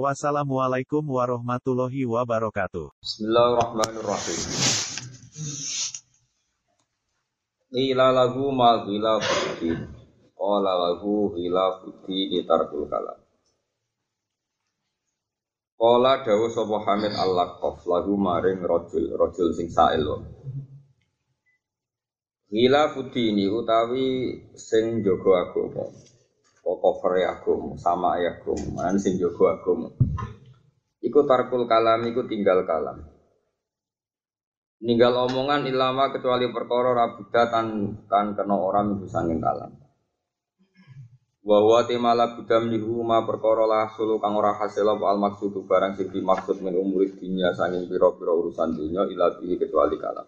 Wassalamualaikum warahmatullahi wabarakatuh. Bismillahirrahmanirrahim. Ila lagu ma gila fuddin Qala lagu gila fuddin tarkul kalam Qala dawu sapa Hamid al-Laqaf lagu maring rojul rojul sing sail Gila fuddini utawi sing jaga agama Kokofere agama sama agama man sing jaga agama Iku tarkul kalam iku tinggal kalam. Ninggal omongan ilama kecuali perkara rabuda tan kan kena orang minggu sanging kalam. Bahwa timala buddha menihu ma perkara lah sulu kang ora hasil apa al maksudu barang sing dimaksud min umuri dunia sanging pira-pira urusan dunia ila bihi kecuali kalam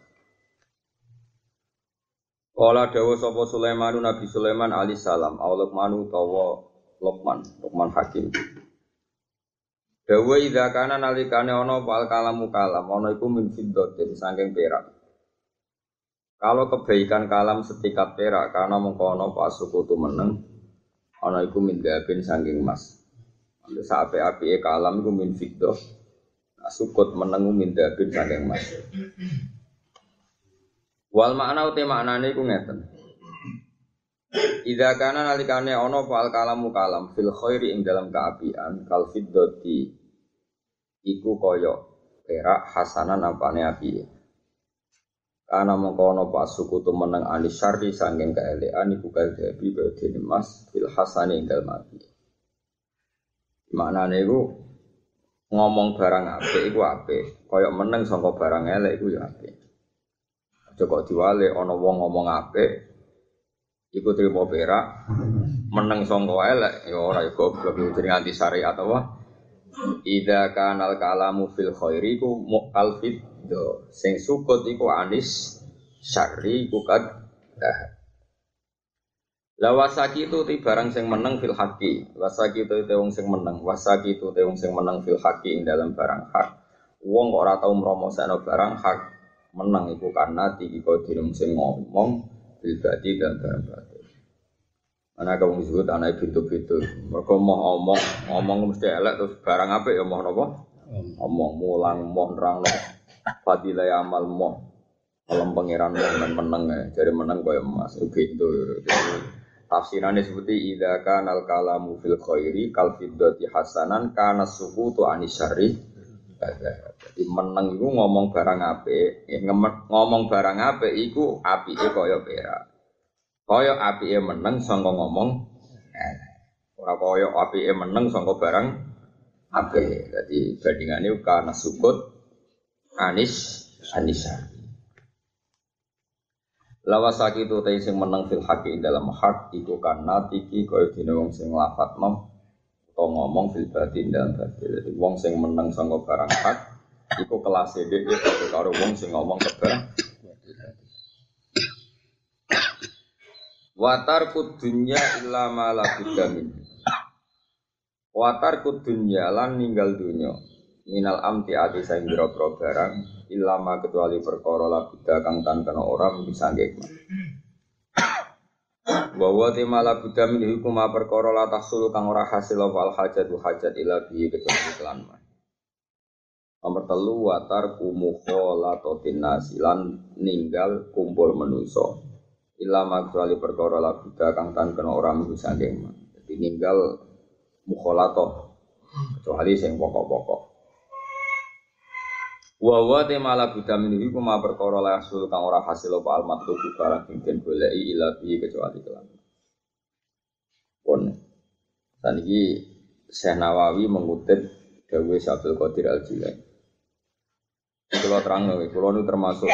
Kala dawa sapa Sulaiman Nabi Sulaiman alaihi salam Allah manu tawa Luqman Luqman Hakim Dawa idza kana nalikane ana pal kalamu kalam ana iku min fiddatin saking perak. Kalau kebaikan kalam setikat perak karena mengko ana pasukutu meneng ana iku min dabin saking emas. Lalu sape api kalam iku min fiddah. Nah, sukut meneng min dabin saking emas. Wal makna uti maknane iku ngeten. Idza kana nalikane ana fal kalamu kalam fil khairi ing dalam keapian kal fiddati iku kaya perak hasanan apane api. Karena mengkono pas suku tu menang anis syari sangking keelean iku kaldebi badhe mas fil hasani ing dalem api. Maknane iku ngomong barang apik iku apik, kaya meneng sangka barang elek iku ya apik. Aja kok diwale ana wong ngomong apik iku trimo perak meneng sangka elek ya ora ya goblok jenenge anti syariat apa? Ida kanal kalamu fil khairi ku mu'al do sing sukut iku anis syarri ku kad Lawasaki itu ti barang sing meneng fil haki Wasaki itu te wong sing meneng Wasaki itu te wong sing meneng fil haki ing dalam barang hak. Wong kok ora tau mromoseno barang hak meneng iku karena tiki kau sing ngomong bil dan barang Anak kamu disebut anak pintu-pintu. Mereka mau ngomong, ngomong mesti elek terus barang apa ya mau nopo? Ngomong mulang, mau nerang nopo. Fadilah amal mau. Alam pangeran men menang ya, jadi menang kau emas. Begitu. Tafsirannya seperti ida kanal kalamu fil khairi kal hasanan kana suku tu anisari. Jadi menang itu ngomong barang apa? Ngomong barang apa? Iku api kaya perak. Kaya apike meneng sangka ngomong eh, ora kaya apike meneng sangka barang apik. Dadi bandingane kana sukut anis anisa. Lawasaki itu tadi sing menang fil haki dalam hak iku karena tiki dene wong sing lafat mem atau ngomong fil batin dalam batin. Jadi wong sing menang sangka barang hak iku kelas dhewe karo wong sing ngomong kebarang Watar kudunya illa ma la Watar kudunya lan ninggal dunya. Minal amti ati saing biro barang illa ma kecuali perkara la kang tan kena ora bisa ngek. Bahwa tema la buddha min hukum perkara la tahsul kang ora hasil wal hajat hajat ila bi kecuali kelan Nomor telu watar kumukholatotin nasilan ninggal kumpul menuso Ilama kecuali perkara labuda kang tan kena orang minggu saking Jadi ninggal mukholato kecuali sing pokok-pokok. Wa wa te mala buddha minhi kuma perkara la hasil kang ora hasil apa al matlubu barang sing den goleki ila bi kecuali kelan. Pun saniki Syekh Nawawi mengutip Dawe Syabdul Qadir Al-Jilani. Kalau terang nih, kalau ini termasuk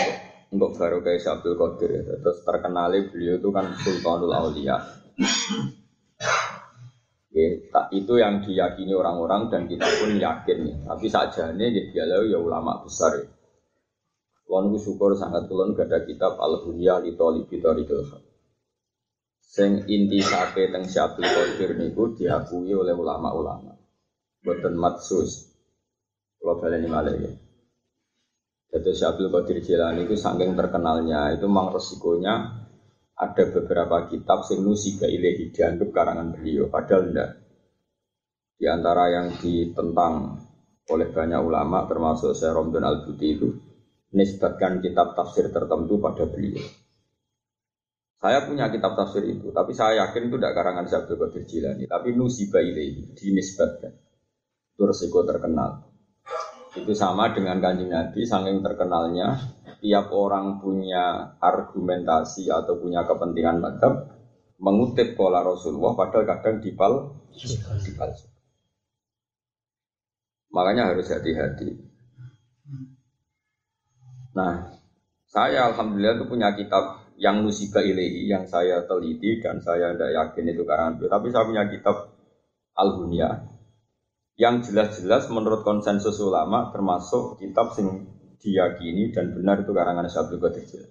untuk baru kayak Abdul Qadir ya. Terus terkenal beliau itu kan Sultanul Aulia. Ya, itu yang diyakini orang-orang dan kita pun yakin nih. Tapi saja nih dia ya ulama besar. Ya. Kulon syukur sangat kulon gak ada kitab Al-Hunya li Talibi Tariqil Haq. Sing inti sape teng Syabul Qadir niku diakui oleh ulama-ulama. Boten matsus. Kalau baleni malih ya. Jadi Syabul Qadir Jilani itu saking terkenalnya, itu memang resikonya ada beberapa kitab sing nusiga ilahi dianggap karangan beliau, padahal enggak. Di antara yang ditentang oleh banyak ulama, termasuk Syekh Romdon Al-Buti itu, nisbatkan kitab tafsir tertentu pada beliau. Saya punya kitab tafsir itu, tapi saya yakin itu tidak karangan Syabdul Qadir Jilani, tapi nusiba ilahi, dinisbatkan. Itu resiko terkenal. Itu sama dengan kanjeng Nabi, saking terkenalnya, tiap orang punya argumentasi atau punya kepentingan madhab, mengutip pola Rasulullah, padahal kadang dipal, dipal. Makanya harus hati-hati. Nah, saya alhamdulillah itu punya kitab yang musibah ilahi yang saya teliti dan saya tidak yakin itu beliau. Tapi saya punya kitab al yang jelas-jelas menurut konsensus ulama termasuk kitab sing diyakini dan benar itu karangan Syabdul Qadir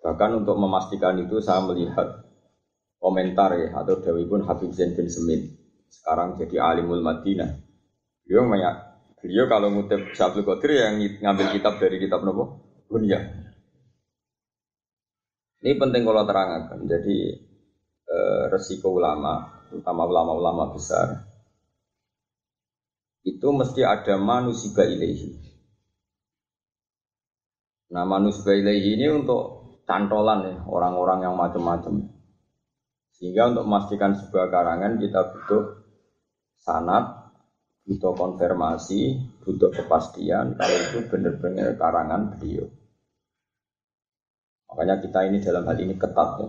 Bahkan untuk memastikan itu saya melihat komentar ya atau Dewi pun Habib Zain bin Semin sekarang jadi alimul Madinah. Beliau banyak beliau kalau ngutip Syabdul Qadir yang ngambil kitab dari kitab nopo Bunya. Ini penting kalau terangkan. Jadi eh, resiko ulama, terutama ulama-ulama besar, itu mesti ada manusia ilahi. Nah manusia ilahi ini untuk cantolan ya orang-orang yang macam-macam. Sehingga untuk memastikan sebuah karangan kita butuh sanat, butuh konfirmasi, butuh kepastian kalau itu benar-benar karangan beliau. Makanya kita ini dalam hal ini ketat ya.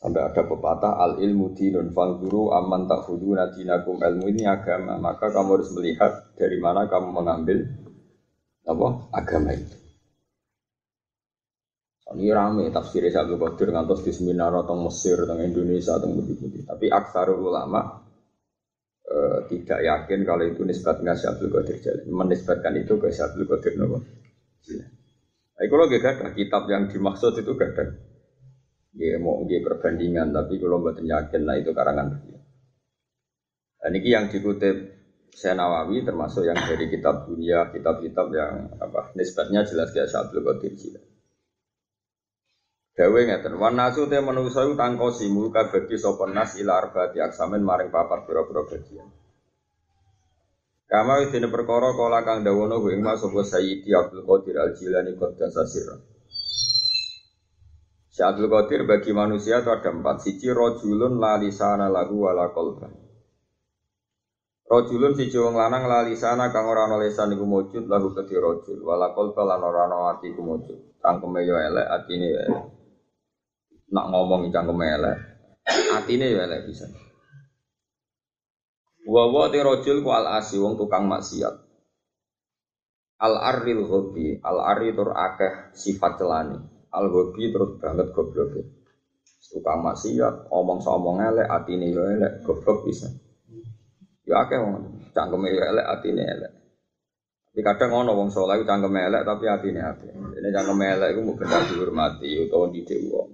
Sampai ada pepatah al ilmu dinun guru aman tak fudu nadinakum ilmu ini agama. Maka kamu harus melihat dari mana kamu mengambil apa agama itu. Ini rame tafsir Syaikhul Qadir ngantos di seminar atau Mesir atau Indonesia atau budi-budi. Tapi aksar ulama e, tidak yakin kalau itu nisbatnya Syaikhul Qadir Menisbatkan itu ke Syaikhul Qadir Nabi. Nah, kalau gak ada kitab yang dimaksud itu gak ada. Ya mau nggih perbandingan tapi kalau buat yakin lah itu karangan beliau. Dan ini yang dikutip saya Nawawi termasuk yang dari kitab dunia, kitab-kitab yang apa nisbatnya jelas dia Abdul Qadir Jilani. Dawe ngeten, wan nasu te manusa tangkosimu kabagi sapa nas ila arbaati aksamen maring papat pira-pira bagian. Kama dene perkara kala kang dawono ing mas sapa Sayyidi Abdul Qadir Al Jilani Qaddasa sirra. Si Abdul Qadir bagi manusia itu ada empat. Siji rojulun la lisana lahu wala qalba. Rojulun siji wong lanang la lisana kang ora ana lisan iku mujud lahu kedhi rojul wala qalba lan ora ana ati iku mujud. Cangkeme yo elek, atine yo elek. Nak ngomong cangkeme elek, atine yo elek bisa. Wa wa te rajul ku al asi wong tukang maksiat. Al aril hobi, al ari tur akeh sifat celani. Al hobi terus banget goblok. Tukang maksiat, omong omong elek, atine yo elek, goblok bisa. Ya akeh wong cangkeme yo elek, atine elek. Tapi kadang ono wong saleh cangkeme elek tapi atine apik. Ini cangkeme elek iku mung dihormati utawa didik wong.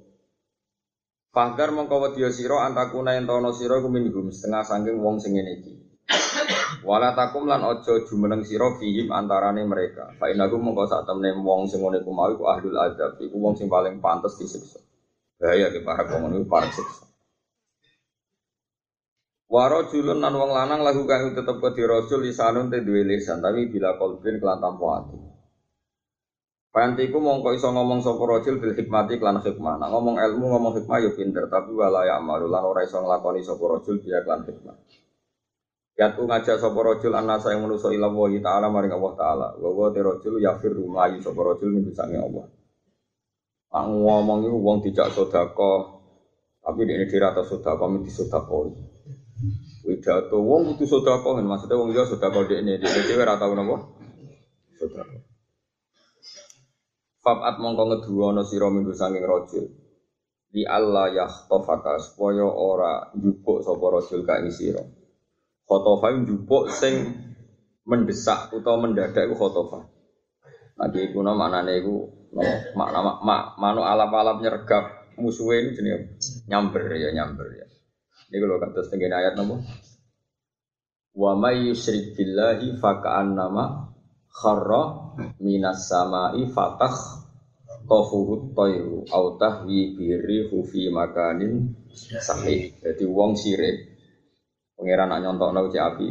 Pagar mongko wedya sira antakuna entono sira ku minhum setengah saking wong sing iki. Wala takum lan aja jumeneng sira fihim antarane mereka. Fa inakum mongko sak temne wong sing ngene ku mau iku ahlul adab, iku wong sing paling pantes disiksa. Bahaya ke para wong niku para siksa. Waro julun lan wong lanang lagu kang tetep ke rasul lisanun te duwe lisan tapi bila kolbin kelan tanpa ati. Pantiku mongko iso ngomong sapa rajul bil hikmati klan hikmah. Nah, ngomong ilmu ngomong hikmah yo ya pinter, tapi wala ya amalu ora iso nglakoni sapa rajul biya klan hikmah. Yatu ngajak sapa rajul anasa yang manusa ila Allah taala maring Allah taala. Wa wa te rajul yafir mlayu sapa rajul min sange Allah. Ah, ngomong iku wong dijak sedekah tapi ini dira atau sedekah mesti sedekah. Widato wong kudu sedekah maksudnya wong yo sedekah dekne dekne dhewe ora tau napa? Sedekah. Fabat mongko ngeduwono sira minggu saking rajul. Di Allah yahtofaka supaya ora njupuk sapa rajul ka ing sira. Khotofa njupuk sing mendesak utawa mendadak iku khotofa. Lagi kuno maknane iku makna mak, mak manu alap-alap nyergap musuhe ini jenenge nyamber ya nyamber ya. Ini kalau kata setengah ayat nopo. Wa may yusyrik billahi faka'annama kharra minas sama'i fatah tofuhut toyru au tahwi biri hufi makanin sahih. Jadi wong sirik. Pangeran nak nyontokno cek api.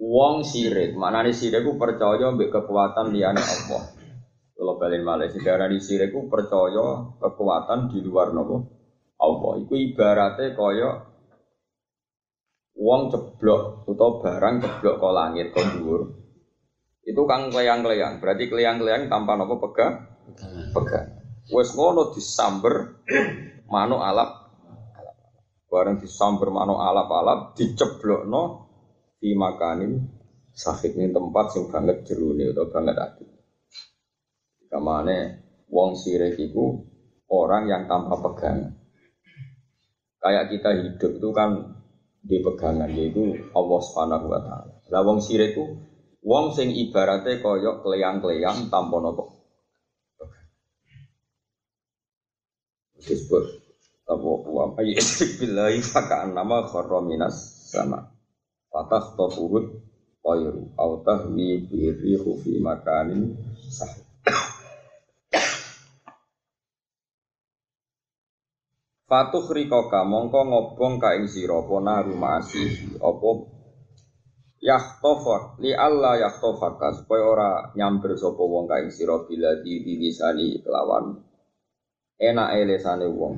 Wong sirik, maknane sirik ku percaya mbek kekuatan liyane Allah. Kalau balik malah sejarah di sirik ku percaya kekuatan di luar nopo Allah. Iku ibaratnya kaya wong ceblok atau barang ceblok ke langit ke dhuwur. Itu kang kleyang-kleyang. Berarti kleyang-kleyang tanpa nopo pegang pegang. Wes ngono disamber manuk alap bareng disamber manuk alap-alap diceblokno di makanin sakit ini tempat sing banget jeruni atau banget ati. Kamane wong sirik iku orang yang tanpa pegangan. Kayak kita hidup itu kan di pegangan yaitu Allah Subhanahu wa taala. Lah wong sirik ku wong sing ibarate koyok kleyang-kleyang tanpa nopo. Disebut apa wa ayyi billahi faka'an nama kharra minas sama. Fatah tofuhut toyru au tahwi birihu fi makanin sah. Fatuh rikoka mongko ngobong ka ing sira apa naru masih apa yahtofak li Allah yahtofaka supaya ora nyamber sapa wong ka ing sira bila di dilisani kelawan. Enak elesane wong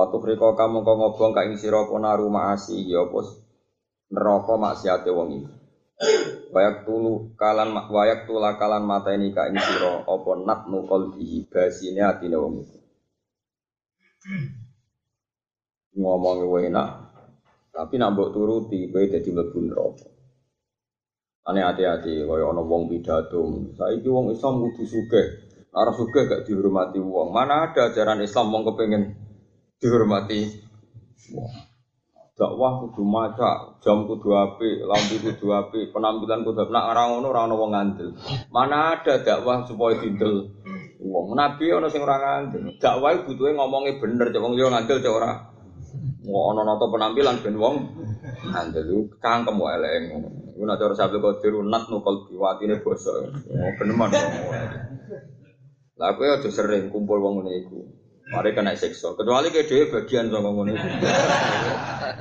Fatuh rikoka mongko ngobong ka ing sira apa naru masih apa neraka maksiate wong iku. Wayak tulu kalan wayak tula kalan mata ini ka ing sira apa nat nukol di basine atine wong iku. Ngomong enak, tapi nak mbok turuti kowe dadi mlebu neraka. Ane hati-hati kaya ana wong pidato. Saiki wong Islam kudu sugih. Ora sugih gak dihormati wong. Mana ada ajaran Islam wong kepengin dihormati wong dakwah kudu maca, jam kudu api, lampu kudu api, penampilan kudu api. Nak ora ngono ora wong ngandel. Mana ada dakwah supaya didel wong. Nabi ono sing ora ngandel. Dakwah butuhe ngomongnya bener, cek wong yo ngandel cek ora. Mau ono noto penampilan ben wong ngandel lu cangkem wae elek ngono. Iku nek cara sabda qadir nat nukul biwatine basa. Oh beneman. Lah kowe aja sering kumpul wong ngene. Mari kena sekso. Kecuali ke dhewe bagian saka iku.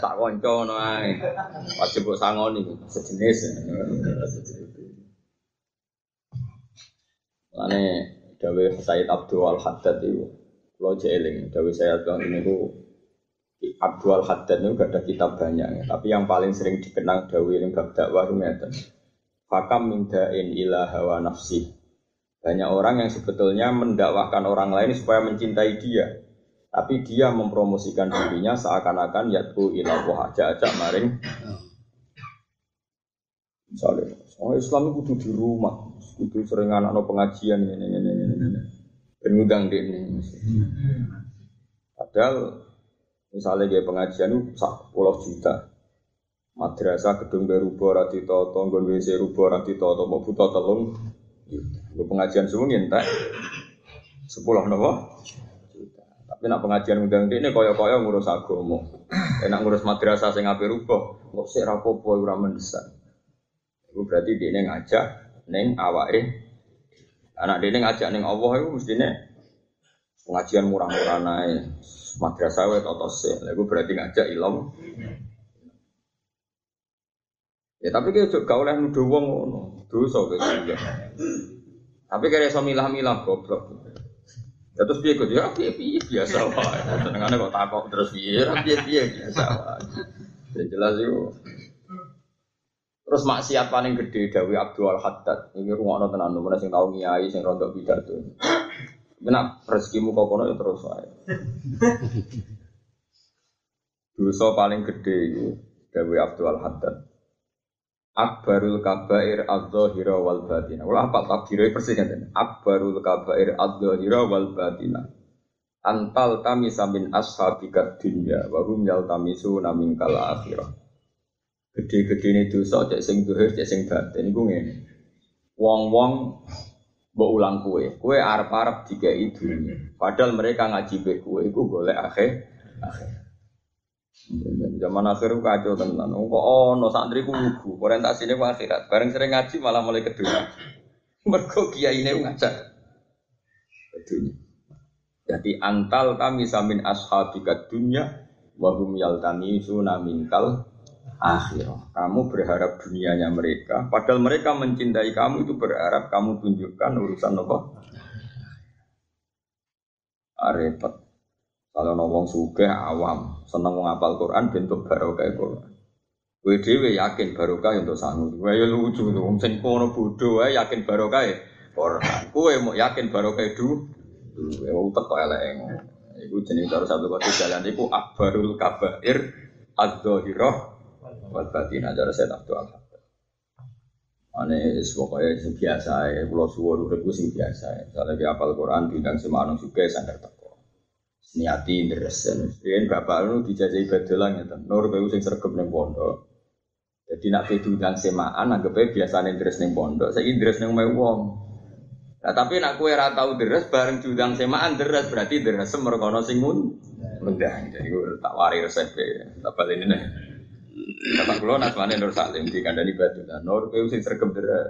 Tak kanca ngono ae. Wajib kok sangoni sejenis. Lane dawe Said Abdul Al Haddad itu kalau jeeling dawe saya bilang ini ku Abdul Al Haddad gak ada kitab banyak tapi yang paling sering dikenang dawe yang bab dakwah ngeten fakam mindain ila hawa nafsi banyak orang yang sebetulnya mendakwahkan orang lain supaya mencintai dia. Tapi dia mempromosikan dirinya seakan-akan yaitu ilah aja-aja maring. Misalnya, oh Islam itu kudu di rumah, kudu sering anak no pengajian ini, ini, ini, ini. Dan ngundang di ini. Padahal misalnya dia pengajian itu sak puluh juta. Madrasah gedung baru rati toto, nggon WC rati toto, mau buta telung Gue pengajian suwi tak sepuluh nopo. Tapi nak pengajian undang ini koyo koyo ngurus agama. Enak ngurus madrasah sing ape rubah. Kok sik rapopo ora mendesak. Iku berarti dia ngajak neng awake. Anak dia ngajak neng Allah itu mestinya pengajian murah-murah naik madrasah wae toto sik. Iku berarti ngajak ilmu. Ya tapi kayak juga oleh nuduh wong ngono. Dosa ya. Tapi kira iso milah-milah goblok. Ya terus piye kok ya piye piye biasa wae. Senengane kok takok terus piye piye piye biasa wae. Ya jelas itu. Terus maksiat paling gede Dawi Abdul Haddad. Ini rumah tenan mana sing tau ngiyai sing rontok pidato. Benak rezekimu kok kono ya terus wae. Dosa paling gede itu Dawi Abdul Haddad akbarul kabair adzahira wal batina. Wala apa takdire persis kan. Akbarul kabair adzahira wal batina. Antal tamisa min ashabika dunya wa hum yaltamisuna minkal akhirah. Gede-gede ini dosa cek sing dohir cek sing batin iku ngene. Wong-wong Mbok ulang kue, kue arep-arep dikai dunia. Padahal mereka ngaji be kue iku golek akhir akhir. Zaman akhir kacau tenan. Kok ono santri ku lugu, orientasine ku akhirat. Bareng sering ngaji malah mulai kedua. Mergo ini ngajak dunia. Jadi antal kami samin ashabika dunya wahum yaltani minkal akhirah. Kamu berharap dunianya mereka, padahal mereka mencintai kamu itu berharap kamu tunjukkan urusan apa? Arepet. Kalau ngomong suge awam, seneng ngapal Quran bentuk barokah Quran. Kowe dhewe yakin barokah untuk sangu. Kowe ya lucu tuh, wong sing kono bodho wae yakin barokah ya Quran. Kowe mau yakin barokah du. Ya utek kok elek. Iku jenenge cara satu kota jalan iku akbarul kabair adzahirah wal batin ajar saya tak doa. Ane pokoknya sing biasa ya, pulau suwon udah sing biasa ya. Misalnya di apal Quran bintang semanung juga sandar teko. Niati deresen. Riyen bapak lu dijajahi badelang ya, Nur kowe sing sregep ning pondok. Jadi nak bidang semaan anggapnya biasanya deres ning pondok, saya deres ning wong. Nah tapi nak kue ora tau deres bareng diundang semaan deres berarti deres semerkono sing mun mendang. Jadi gue tak wari resep tak balik ini nih. Bapak kulo nasmane Nur Salim di kandani batu. Nur kowe sing sregep deres.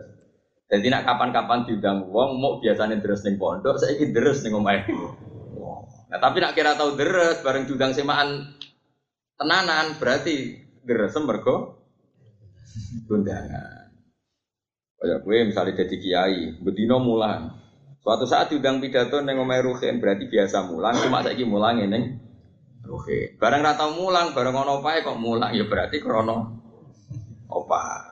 Jadi nak kapan-kapan diundang wong mau biasanya deres ning pondok, ingin deres ning omahe. Nah tapi nak kira tahu deres bareng diundang semaan tenanan berarti deres mergo undangan. Kayak gue misalnya jadi kiai, bedino mulang. Suatu saat diundang pidato neng omai ruhin berarti biasa mulang, cuma saya mulang neng ruhin. Barang rata mulang, barang ono apa kok mulang ya berarti krono opa.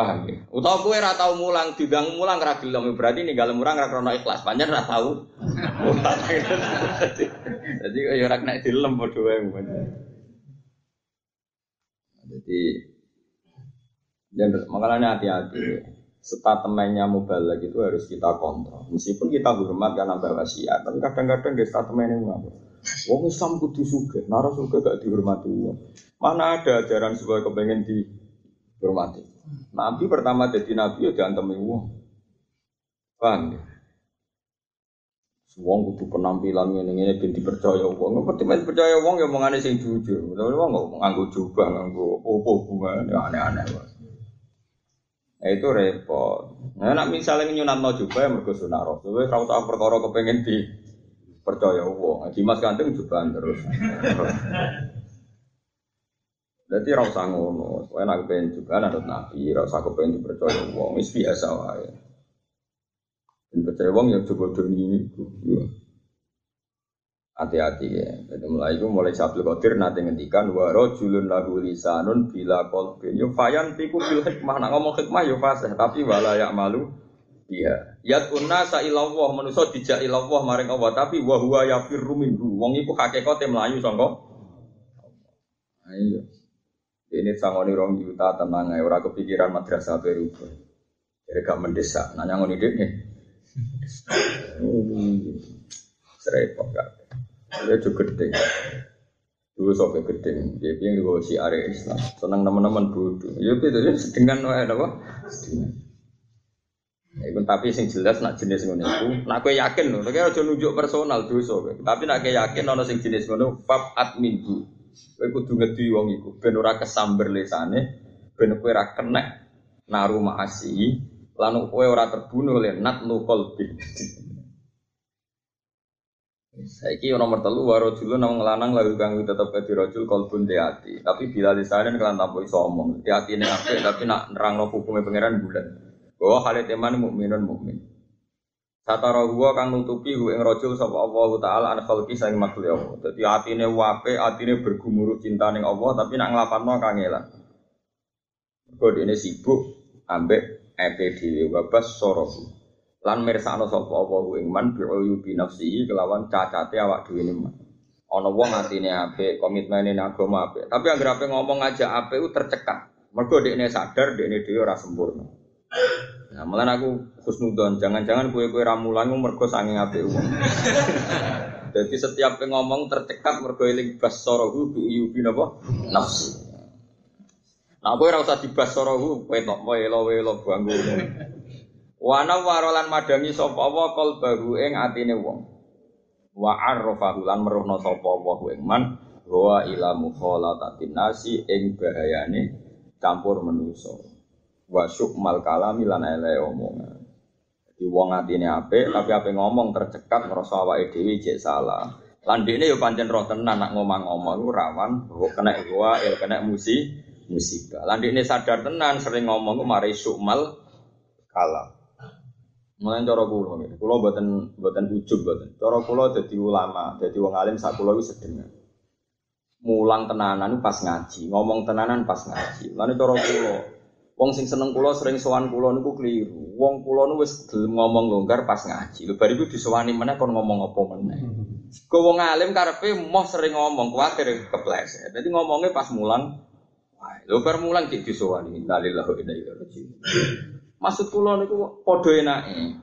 Paham ya? Utawa gue rata tau mulang, diundang mulang ra gelem ya berarti ninggal mulang ra krono ikhlas. Panjen ra tau. Jadi ya ora kena dilem padha wae. Jadi dan makanya hati-hati. Statementnya mubalak itu harus kita kontrol. Meskipun kita hormat karena bawa wasiat, tapi kadang-kadang di statementnya ngapa? Wong Islam kudu suge, naras suge gak dihormati Mana ada ajaran sebuah kepengen dihormati? Nabi pertama jadi nabi ya diantemi wong. Paham ya? Wong kudu penampilan ngene ngene ben dipercaya wong. Ngerti men percaya wong ya omongane sing jujur. Tapi wong kok nganggo jubah, nganggo opo bunga aneh-aneh. Nah, itu repot. Nah, nak misalnya nyunat juga yang mergo sunah Rasul, kalau tak perkara kepengen di percaya wong. Dimas ganteng juga terus. Jadi rasa ngono, soalnya nak kepengen juga ada nabi, rasa kepengen dipercaya wong, is biasa wae. Dan percaya wong yang coba doni itu hati-hati ya. Jadi mulai itu mulai Sabtu Qadir nanti ngendikan wa rajulun lahu lisanun bila qalbin yo fayan tiku bil hikmah. Nak ngomong hikmah yo fasih tapi wala ya malu iya yat unna sa ilallah manusa dijak ilallah maring Allah tapi wa huwa yafirru minhu. Wong iku hakikate melayu sangka ayo ini sangoni rong juta tenang ae ora kepikiran madrasah baru jadi gak mendesak nanya ngoni dek nih serepot gak dia juga gede. Dulu sampai gede. Dia bilang gue si area Islam. Senang teman-teman bodoh. Ya itu ya sedengan wae apa? Sedengan. Ya, itu tapi sing jelas nak jenis ngono iku, nak kowe yakin lho, nek aja nunjuk personal dosa kowe. Tapi nak kowe yakin ana sing jenis ngono, fab admin bu. Kowe kudu ngedi wong iku ben ora kesamber lesane, ben kowe ora kena naru maasi, lan kowe ora terbunuh oleh nat nu qalbi. Saiki nomor telu waro dulu nang lanang lalu kang tetep dadi rajul kalbun hati. Tapi bila disaren kelan tanpa iso omong. Hati ini apik tapi nak nerangno hukume pangeran bulan. Bahwa hal teman mukminun mukmin. Satara gua kang nutupi hu ing rajul sapa Allah taala an khalqi saing makhluk ya Allah. Dadi atine wape, atine bergumuruh cinta ning Allah tapi nak nglapatno kangelan. Kok ini sibuk ambek EP dhewe wabas sorohu lan mirsakno sapa apa ing man bi uyubi nafsi kelawan cacate awak dhewe ne ana wong atine apik komitmene nang agama apik. Tapi anggere ape ngomong aja apik tercekat mergo dekne sadar dekne dhewe ora sempurna Nah, malah aku khusnudon, jangan-jangan kue-kue ramulan mergo sanging apik wong. Jadi setiap ngomong tercekat mergo eling basorohu bi uyubi napa nafsi. Nah, kowe ora usah dibasorohu, kowe tok wae lo wae lo bangku. Wana warolan madangi sapa Allah qalbahu ing atine wong. Wa arrafahu lan meruhna sapa ing man wa ila mukhalatatin nasi ing bahayane campur manusa. Wa syukmal kalami lan ele omongan. Jadi wong atine apik tapi ape ngomong tercekat ngrasa awake dhewe jek salah. Lan dekne yo pancen roh tenan nak ngomong-ngomong iku rawan kena gua ya kena musi musibah. Lan dekne sadar tenan sering ngomong ku mari syukmal kalam. Mulai cara kulo, kulo buatan buatan ujub buatan. Cara kulo jadi ulama, jadi wong alim saat kulo itu sedengar. Mulang tenanan pas ngaji, ngomong tenanan pas ngaji. Lalu cara kulo, wong sing seneng kulo sering sowan kulo niku keliru. Wong kulo nu wis ngomong longgar pas ngaji. Lho bar iku disowani meneh kon ngomong apa meneh. Ku wong alim karepe moh sering ngomong kuwatir kepleset. Jadi ngomongnya pas mulang. Lho bar mulang dik disowani. Innalillahi wa inna ilaihi raji'un. Maksud kula niku padha enake.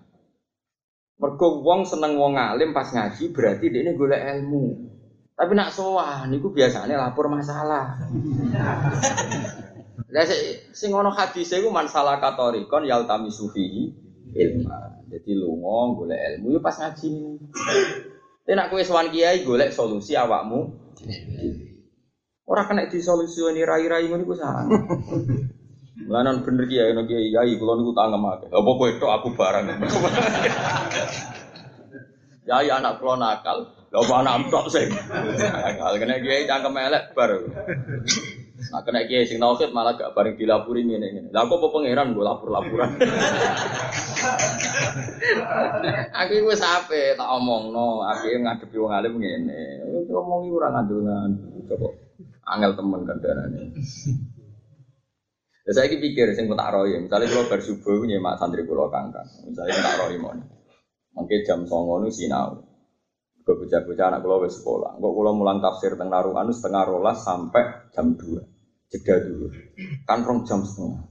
Mergo wong seneng wong alim pas ngaji berarti dia ini golek ilmu. Tapi nak sowan niku biasanya lapor masalah. Lah sing ngono hadis iku man salah katorikon yaltami sufihi ilma. Jadi lunga golek ilmu yo pas ngaji. Tapi nak kowe sowan kiai golek solusi awakmu. Ora kena disolusioni rai-rai ngono iku salah. Lanan bener kiai no kiai kiai kalau niku tangga make. Apa kowe tok aku barang. Ya ya anak kula nakal. Lha apa anak tok sing. Nakal kena kiai cangkem elek bar. Nah kena kiai sing tauhid malah gak bareng dilapuri ngene ngene. Lah kok pangeran gue lapor-laporan. aku wis ape tak omongno, aku ngadepi wong alim ngene. Ngomongi ora ngandel-ngandel. Coba angel temen kan darane. Ya saya pikir sing tak roy, misalnya kalau bersubuh nyemak santri kulo kangkang, misalnya tak mon, mungkin jam songo nu sinau, gue bocah-bocah anak kulo wes sekolah, gue kulo mulang tafsir tengah narungan setengah rolas sampai jam dua, jeda dulu, kan rong jam setengah,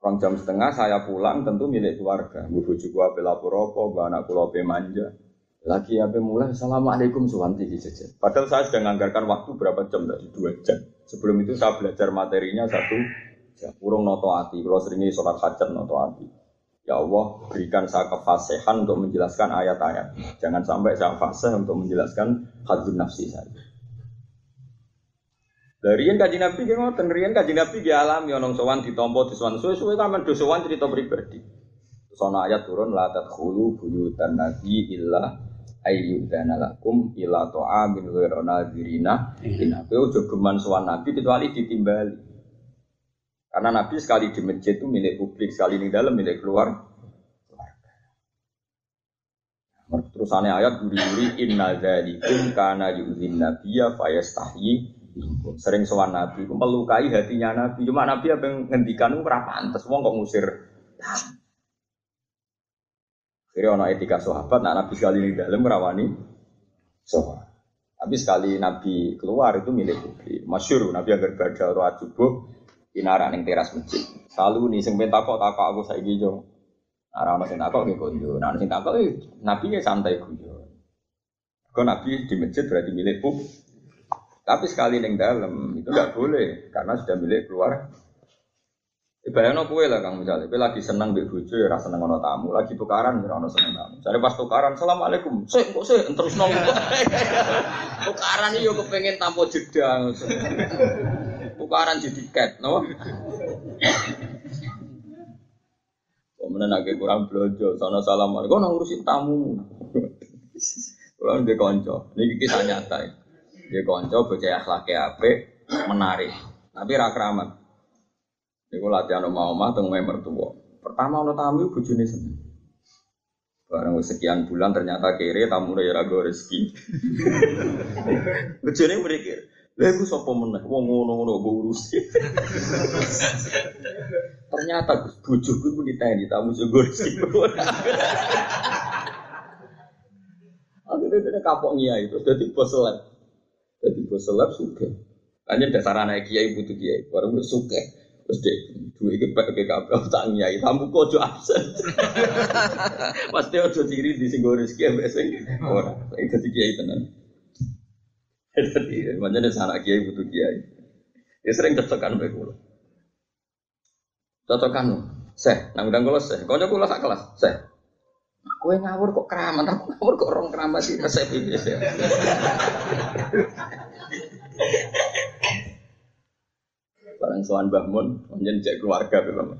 rong jam setengah saya pulang tentu milik keluarga, gue gue bela puroko, gue anak kulo manja, lagi apa mulai assalamualaikum suwanti jajan. Padahal saya sudah menganggarkan waktu berapa jam tadi dua jam. Sebelum itu saya belajar materinya satu Ya, kurung noto hati. Kalau seringnya sholat hajat noto hati. Ya Allah, berikan saya kefasihan untuk menjelaskan ayat-ayat. Jangan sampai saya fasih untuk menjelaskan hadun nafsi saya. Dari yang kaji nabi gak ngoten, rian kaji nabi gak alami onong sowan ditompo diswan suwe-suwe kan do sowan cerita pribadi. Sono ayat turun la tadkhulu buyutan nabi illa ayyudana lakum ila ta'amin ghairu nadirina. Ini kowe aja geman sowan nabi kecuali ditimbali. Karena Nabi sekali di masjid itu milik publik, sekali di dalam milik keluar. Terusannya ayat guri-guri inna dzalikum kana yu'zin nabiyya fayastahyi Sering sowan Nabi, melukai hatinya Nabi. Cuma Nabi apa yang ngendikan itu pantas, wong kok ngusir. Kira ono etika sahabat, nah Nabi sekali di dalam merawani sahabat. Tapi sekali Nabi keluar itu milik publik. Masyur, Nabi agar badal roh subuh, inara ning teras masjid. Selalu nih sing takok takok aku saiki yo. Ora ono sing takok nggih konjo. Nah sing takok nabi ya santai guyon. Kau nabi di masjid berarti milik pub. Tapi sekali neng dalam itu nggak boleh karena sudah milik keluar. Ibaratnya kue lah kang misalnya, kue lagi seneng di bojo ya rasa seneng ono tamu, lagi tukaran ya ono seneng tamu. Jadi pas tukaran, assalamualaikum, sih kok sih terus nong tukaran iyo kepengen tampil jeda, tukaran di tiket, no? Kemudian agak kurang belanja, sana assalamualaikum, nang ngurusin tamu. Kalau dia konco, ini kisah nyata. Dia konco, bocah akhlaknya ape, menarik, tapi rakramat. Iku latihan omah omah teng mertua. Pertama ono tamu bojone seneng. Barang sekian bulan ternyata kere tamu ya rago rezeki. bojone mikir, lha iku sapa meneh wong ngono-ngono mbok urusi. ternyata bojoku ku diteni tamu sego rezeki. Akhirnya dia kapok ngiai itu, jadi bos seleb. Jadi bos seleb suka. Hanya dasar anak kiai butuh kiai, baru suka. Terus dua iki pek PKB tak nyai, tamu kojo absen. Pasti ojo diri di sing rezeki ambek sing ora. Saiki dadi kiai tenan. Dadi manjane sanak kiai butuh kiai. Ya sering cocokan mbek kula. Cocokan. Seh, nang undang kula seh. Kanca kula sak kelas, seh. Kowe ngawur kok keramat, aku ngawur kok orang keramat sih resep ini. Barang soan bangun, menjen cek keluarga belum.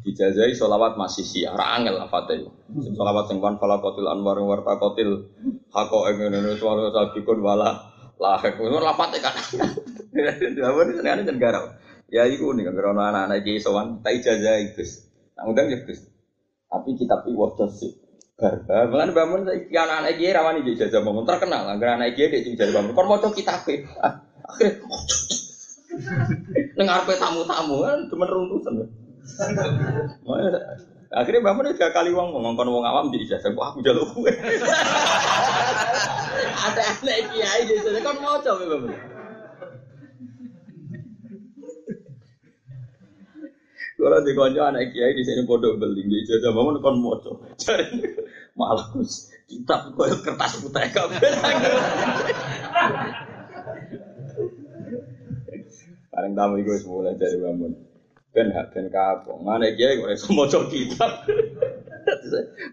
Dijazai solawat masih siar, angel lah fatih. Solawat sing fala kotil anwar warta kotil hako engen ini suara sabikun wala lahek. Itu fatih kan. Dawon ini ada garau. Ya iku nih kan anak-anak iki sowan tak ijazah itu. Nah undang ya. Tapi kitab iki waca sih. Bar. Mulane bangun saiki anak-anak iki rawani ijazah bangun terkenal. Angger anak iki dhek ijazah bangun. Kon maca kitab e. Akhire Neng arepe tamu-tamu kan cuma runtusan. Akhirnya bangun tiga kali wong ngongkon wong awam di ijazah kok aku jaluk kue. Ada anak kiai jadi mau coba Kalau di konco anak kiai di sini bodoh beli, di ijazah bangun kon moco. Cari malah kus kitab kau kertas putih kabel. Paling tamu itu mulai dari bangun. Ben hak ben kapok. Mana kiai kok iso maca kitab.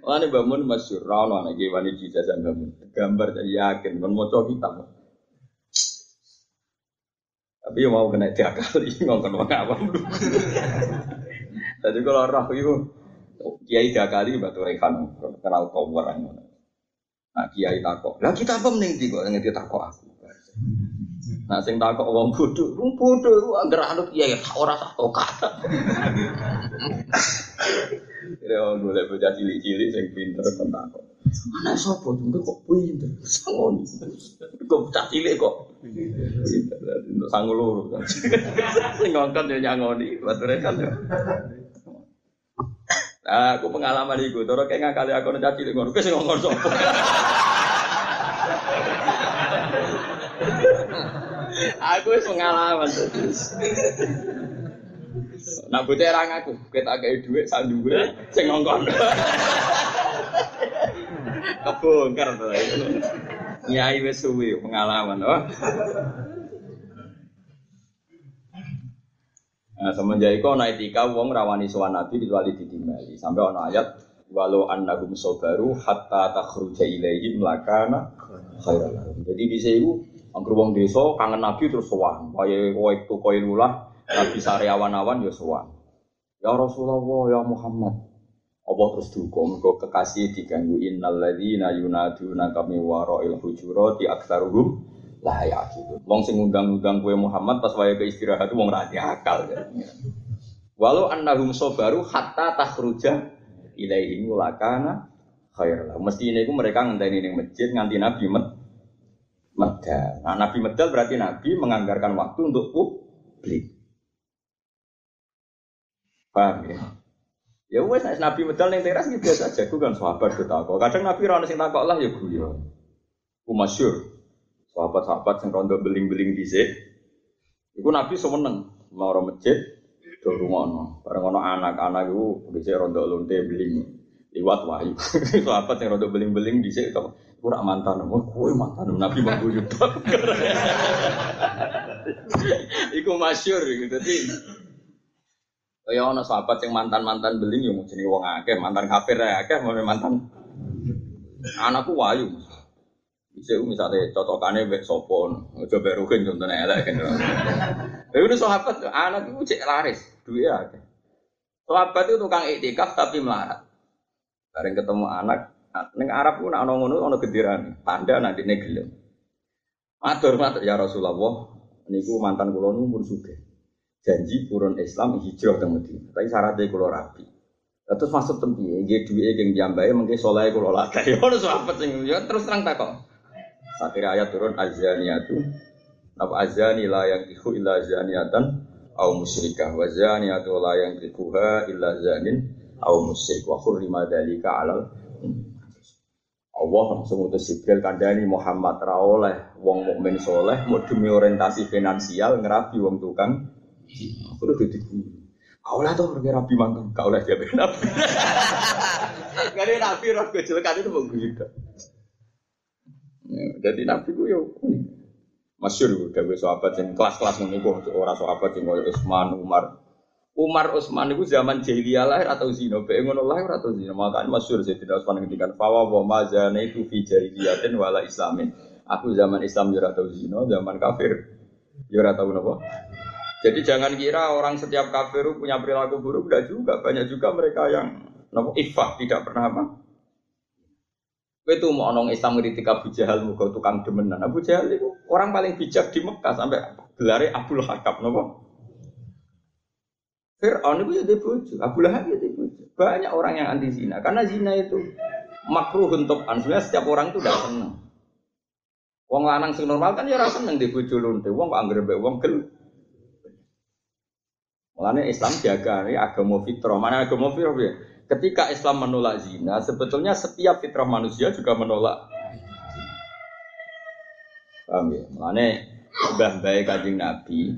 Mana bangun masyhur ra ono anak kiai wani dijajah bangun. Gambar jadi yakin kon maca kitab. Tapi mau kena tiga kali ngomong Tadi kalau roh itu kiai tiga kali batu rekan kenal orang Nah kiai takok. Lah kita apa mending kok ngerti takok aku. Nah sing takok wong bodho, wong bodho iku anggere anut kiai ora sah kata. Ya golek bocah cilik-cilik sing pinter kon takok. Anak sapa jumbo kok pinter? Sangoni. Kok bocah cilik kok. Untuk sangu loro. Sing ngongkon yo nyangoni, bature kan yo. Nah, aku pengalaman itu, terus kayak ngakali aku nanti cilik ngono, sing ngongkon sapa? aku wis pengalaman. Nak bocah ra ngaku, kita kayak duit sak dhuwure sing ngongkon. Kebongkar to. Nyai wis suwi pengalaman, oh. Nah, semenjak itu ana etika wong rawani sowan nabi kecuali ditimbali. Sampai ana ayat walau annahum sabaru hatta takhruja ilaihim lakana khairan. Jadi di sini Angger wong desa kangen Nabi terus sowan. Kaya itu kowe lulah Nabi sare awan-awan ya sowan. Ya Rasulullah ya Muhammad. Allah terus duka mergo kekasih diganggu innal ladzina yunaduna kami wara'il hujurati aktsaruhum la yaqilun. Wong sing ngundang-undang kowe Muhammad pas wae ke istirahat wong ra akal. Walau annahum sabaru hatta takhruja ilaihim lakana khair lah. Mesti ini mereka ngenteni ning masjid nganti Nabi met medal. Nah, Nabi medal berarti Nabi menganggarkan waktu untuk publik. Paham ya? Ya wes Nabi medal yang teras gitu biasa aja. Gue kan sahabat ketako. Kadang Nabi rana sing takok lah ya gue ya. Gue masyur. Sahabat-sahabat yang rondo beling-beling di sini. Iku Nabi semeneng mau orang masjid do rumono. Bareng ono anak-anak itu bisa rondo lonte beling liwat wahyu. Sahabat yang rondo beling-beling di sini Ora mantan, mau kue mantan Nabi mau guyu Iku masyur gitu. Jadi Ya ana sahabat yang mantan-mantan beling yo jenenge wong akeh, mantan kafir akeh, mau mantan anakku wayu. Bisa misalnya cocokane mbek sopon, mbek rugen contohnya elek kan. Ya udah sahabat anakku cek laris, duit akeh. Sahabat itu tukang iktikaf tapi melarat. Bareng ketemu anak, Neng Arab pun ana ngono ana gediran, tanda nanti gelem. Matur matur ya Rasulullah, niku mantan kula nu pun. Janji purun Islam hijrah ke Madinah. Tapi syaratnya kula rapi. Terus masuk tempi, nggih duwe geng jambae mengke saleh kula lagi. Ono sahabat sing ya terus terang takok. Akhirnya ayat turun azaniyatu apa azani la yang kihu illa zaniatan au musyrikah? Wa zaniyatu la yang kikuha illa zanin au musyrik. Wa hurrima dalika alal Allah langsung utus Jibril kandani Muhammad ra oleh wong mukmin soleh mau demi orientasi finansial ngerapi wong tukang. Jadi kau lah tuh pergi rapi mantan kau lah jadi nabi gak ada nabi roh kecelakaan itu mau gitu jadi nabi gue yo masyur dari sahabat yang kelas-kelas menunggu orang sahabat yang kayak Utsman Umar Umar Utsman itu zaman jahiliyah lahir atau zina, bae ngono lahir atau zina. Makanya masyhur tidak Utsman ngendikan fawa wa mazana itu fi jahiliyatin wala islamin. Aku zaman Islam ya atau zina, zaman kafir ya atau napa. Jadi jangan kira orang setiap kafir punya perilaku buruk, enggak juga. Banyak juga mereka yang napa ifah tidak pernah apa. Itu mau nong Islam ngiritik Abu Jahal muka tukang demenan. Abu Jahal itu orang paling bijak di Mekah sampai gelare Abdul Hakam nopo. Fir'aun itu jadi bojo, Abu Lahab jadi bojo. Banyak orang yang anti zina karena zina itu makruh untuk sebenarnya setiap orang itu tidak senang. Wong lanang sing normal kan ya ora seneng di bojo lonte. Wong kok anggere mbek wong gel. Mulane Islam jaga ini agama fitrah. Mana agama fitrah ya? Ketika Islam menolak zina, sebetulnya setiap fitrah manusia juga menolak. Paham ya? Mulane mbah bae Kanjeng Nabi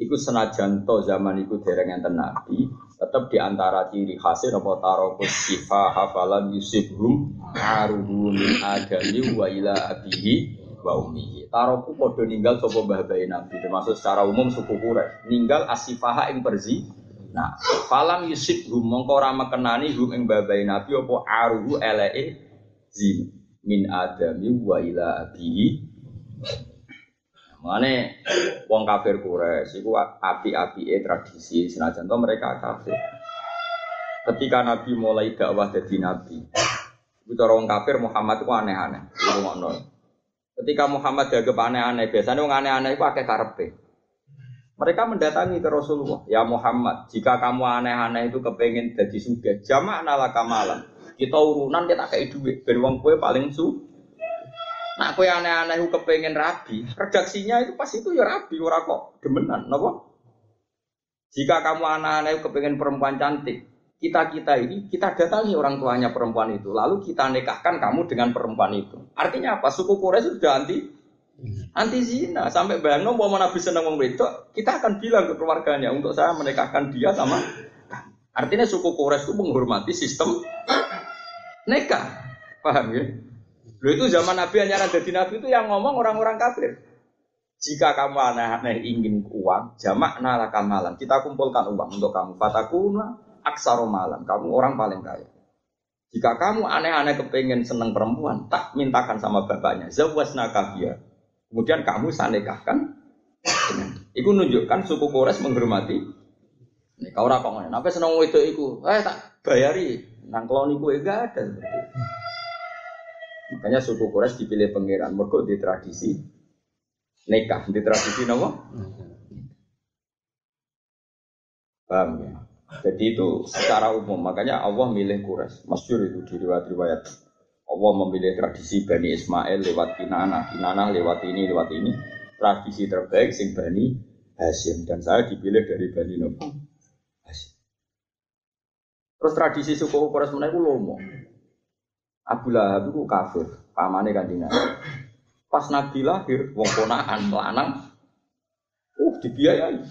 Iku senajan to zaman iku dereng enten nabi, tetap di antara ciri khasnya apa tarokus sifa hafalan yusibhum aruhu min adami wa ila abihi wa ummihi. Taroku podo ninggal sapa mbah nabi termasuk secara umum suku Quraisy. Ninggal asifaha ing perzi. Nah, falam yusibhum mongko ora mekenani hum ing mbah nabi apa aruhu eleke zin min adami wa ila abihi Mane wong kafir Quraisy iku api-apike tradisi senajan to mereka kafir. Ketika Nabi mulai dakwah jadi nabi, itu orang kafir Muhammad itu aneh-aneh. Ketika Muhammad dianggap aneh-aneh, biasanya orang aneh-aneh itu karpe. Mereka mendatangi ke Rasulullah, ya Muhammad, jika kamu aneh-aneh itu kepengen jadi suge, jamak nala kamalan. Kita urunan kita kayak duit, ben wong kue paling su Nah, yang aneh-aneh kepengen rabi, redaksinya itu pas itu ya rabi, ora kok demenan, nopo? Jika kamu aneh-aneh kepengen perempuan cantik, kita kita ini kita datangi orang tuanya perempuan itu, lalu kita nikahkan kamu dengan perempuan itu. Artinya apa? Suku Quraisy sudah anti anti zina sampai bayang mau nabi seneng wong wedok, kita akan bilang ke keluarganya untuk saya menikahkan dia sama. Artinya suku Quraisy itu menghormati sistem nikah, paham ya? Lalu itu zaman Nabi hanya ada di Nabi itu yang ngomong orang-orang kafir. Jika kamu aneh-aneh ingin uang, jamak nala kamalan. Kita kumpulkan uang untuk kamu. Fatakuna aksaro malam. Kamu orang paling kaya. Jika kamu aneh-aneh kepengen seneng perempuan, tak mintakan sama bapaknya. Zawas nakabia. Kemudian kamu sanekahkan. Iku nunjukkan suku Kores menghormati. Nih kau rakong Apa seneng itu iku? Eh tak bayari. Nang keloni kue gak ada. Makanya suku Quraisy dipilih pangeran mergo di tradisi nikah, di tradisi nopo? Paham ya? Jadi itu secara umum, makanya Allah milih Quraisy. Masyur itu di riwayat-riwayat. Allah memilih tradisi Bani Ismail lewat Kinana, Kinana lewat ini, lewat ini. Tradisi terbaik sing Bani Hashim dan saya dipilih dari Bani Nopo Hashim. Terus tradisi suku Quraisy menaik lomo. Abu Lahab itu kafir, pamane kan Pas Nabi lahir, wong ponaan lanang, uh dibiayai,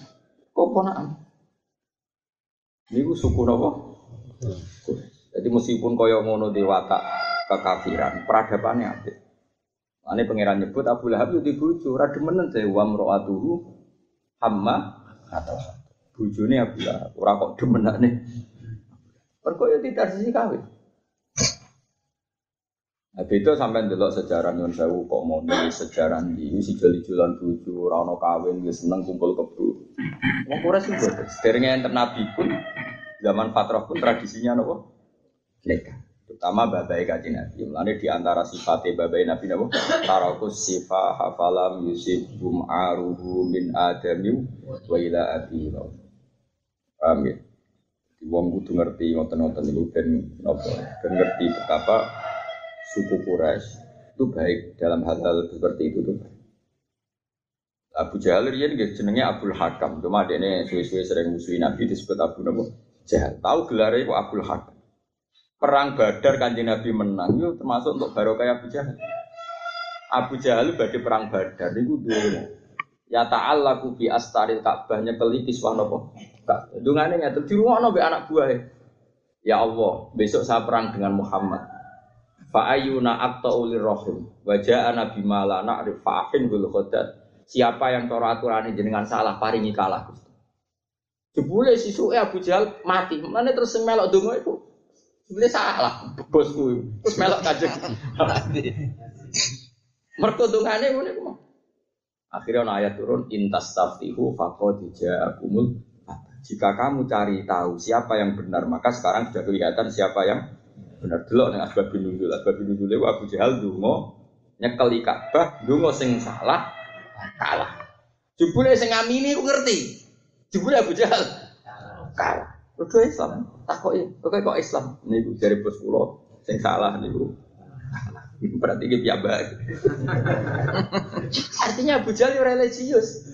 kok ponaan. Ini suku nopo. Jadi meskipun kaya ngono dewata kekafiran, peradabannya ada. Ini pangeran nyebut Abu Lahab itu dibujuk, rademenen saya wa mro'atuhu hamma atau bujune Abu Lahab, ora kok demenane. Perkaya tidak sisi kawin. Nah, itu sampai dulu sejarah nyun sewu kok mau nih sejarah di si jeli jualan buju, rano kawin, dia seneng kumpul kebu. Mau kures buat. Seterusnya yang nabi pun zaman fatrah pun tradisinya nopo nikah. Terutama babai kaji nabi. Mulanya di antara sifatnya babai nabi nopo tarakus sifa hafalam yusuf bum aruhu min adamiu wa ila abi Paham ya? Wong kudu ngerti ngoten-ngoten itu ben nopo ben ngerti betapa suku Quraisy itu baik dalam hal-hal seperti itu tuh. Abu Jahal rian guys jenenge Abdul Hakam. Cuma ini suwe-suwe sering musuhi Nabi disebut Abu Nabi Jahal. Tahu gelarnya itu Abdul Hakam. Perang Badar kanjeng Nabi menang itu termasuk untuk barokah Abu Jahal. Abu Jahal badhe perang Badar itu dulu. Ya ta'allaku bi astaril Ka'bah nyekeli kiswah napa? Dungane ngatur di rumah nabi anak buah. Ya Allah, besok saya perang dengan Muhammad. Fa ayuna aqta'u rohim wa ja'a nabi mala na'rif fa'ahin bil. Siapa yang cara aturan jenengan salah paringi kalah Gusti. Jebule sisuke Abu Jahal mati. Mana terus melok donga iku jebule salah bosku. Terus melok. Mergo dongane ngene ku. Akhirnya ana ayat turun intas taftihu faqad ja'akumul jika kamu cari tahu siapa yang benar, maka sekarang sudah kelihatan siapa yang benar. Dulu nih asbab bin nuzul, asbab bin nuzul itu Abu Jahal dungo nyekel Ka'bah, dungo sing salah, kalah. Jebule sing ngamini ku ngerti. Jebule Abu Jahal Udah Islam, takoki, kok kok Islam? Niku dari bos kula sing salah niku. Berarti ini piambak. Artinya Abu Jahal religius.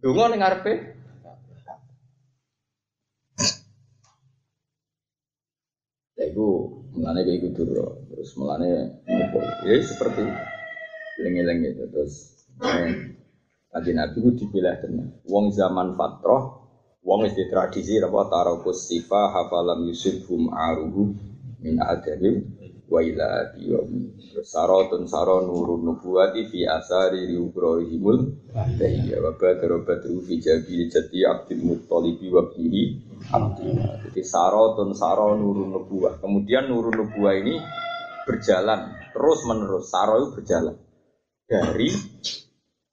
Dungo ning ngarepe itu mulane kayak gitu loh terus mulane ya seperti lengi-lengi itu terus Nabi Nabi itu dipilah tenan. Wong zaman fatroh, wong di tradisi apa tarokus sifa hafalam hum aruhu min adabim wa ila biyomi. Sarotun saron nurun nubuati fi asari riubrohimul Dahiyya wa badara badru fi jabi jati abdil muttalibi wa bihi Jadi sarotun saron nurun nubuah. Kemudian nurun nubuah ini berjalan terus menerus. Saro itu berjalan dari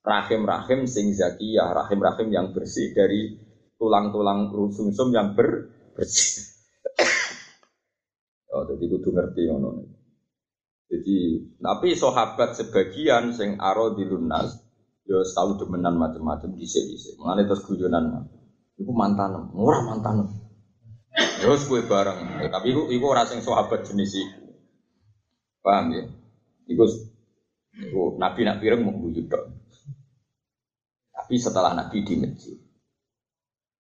rahim-rahim sing zakiyah, rahim-rahim yang bersih dari tulang-tulang sumsum yang ber bersih. Oh, jadi kudu ngerti ngono. Jadi, tapi sahabat sebagian sing aro di lunas, yo ya tahu demenan macam-macam di sini. Mengenai terus guyonan, itu mantan, murah mantan. Terus ya gue bareng, ya, tapi itu itu orang sing sahabat jenis itu, paham ya? Itu Nabi nak pireng mau Tapi setelah Nabi di masjid,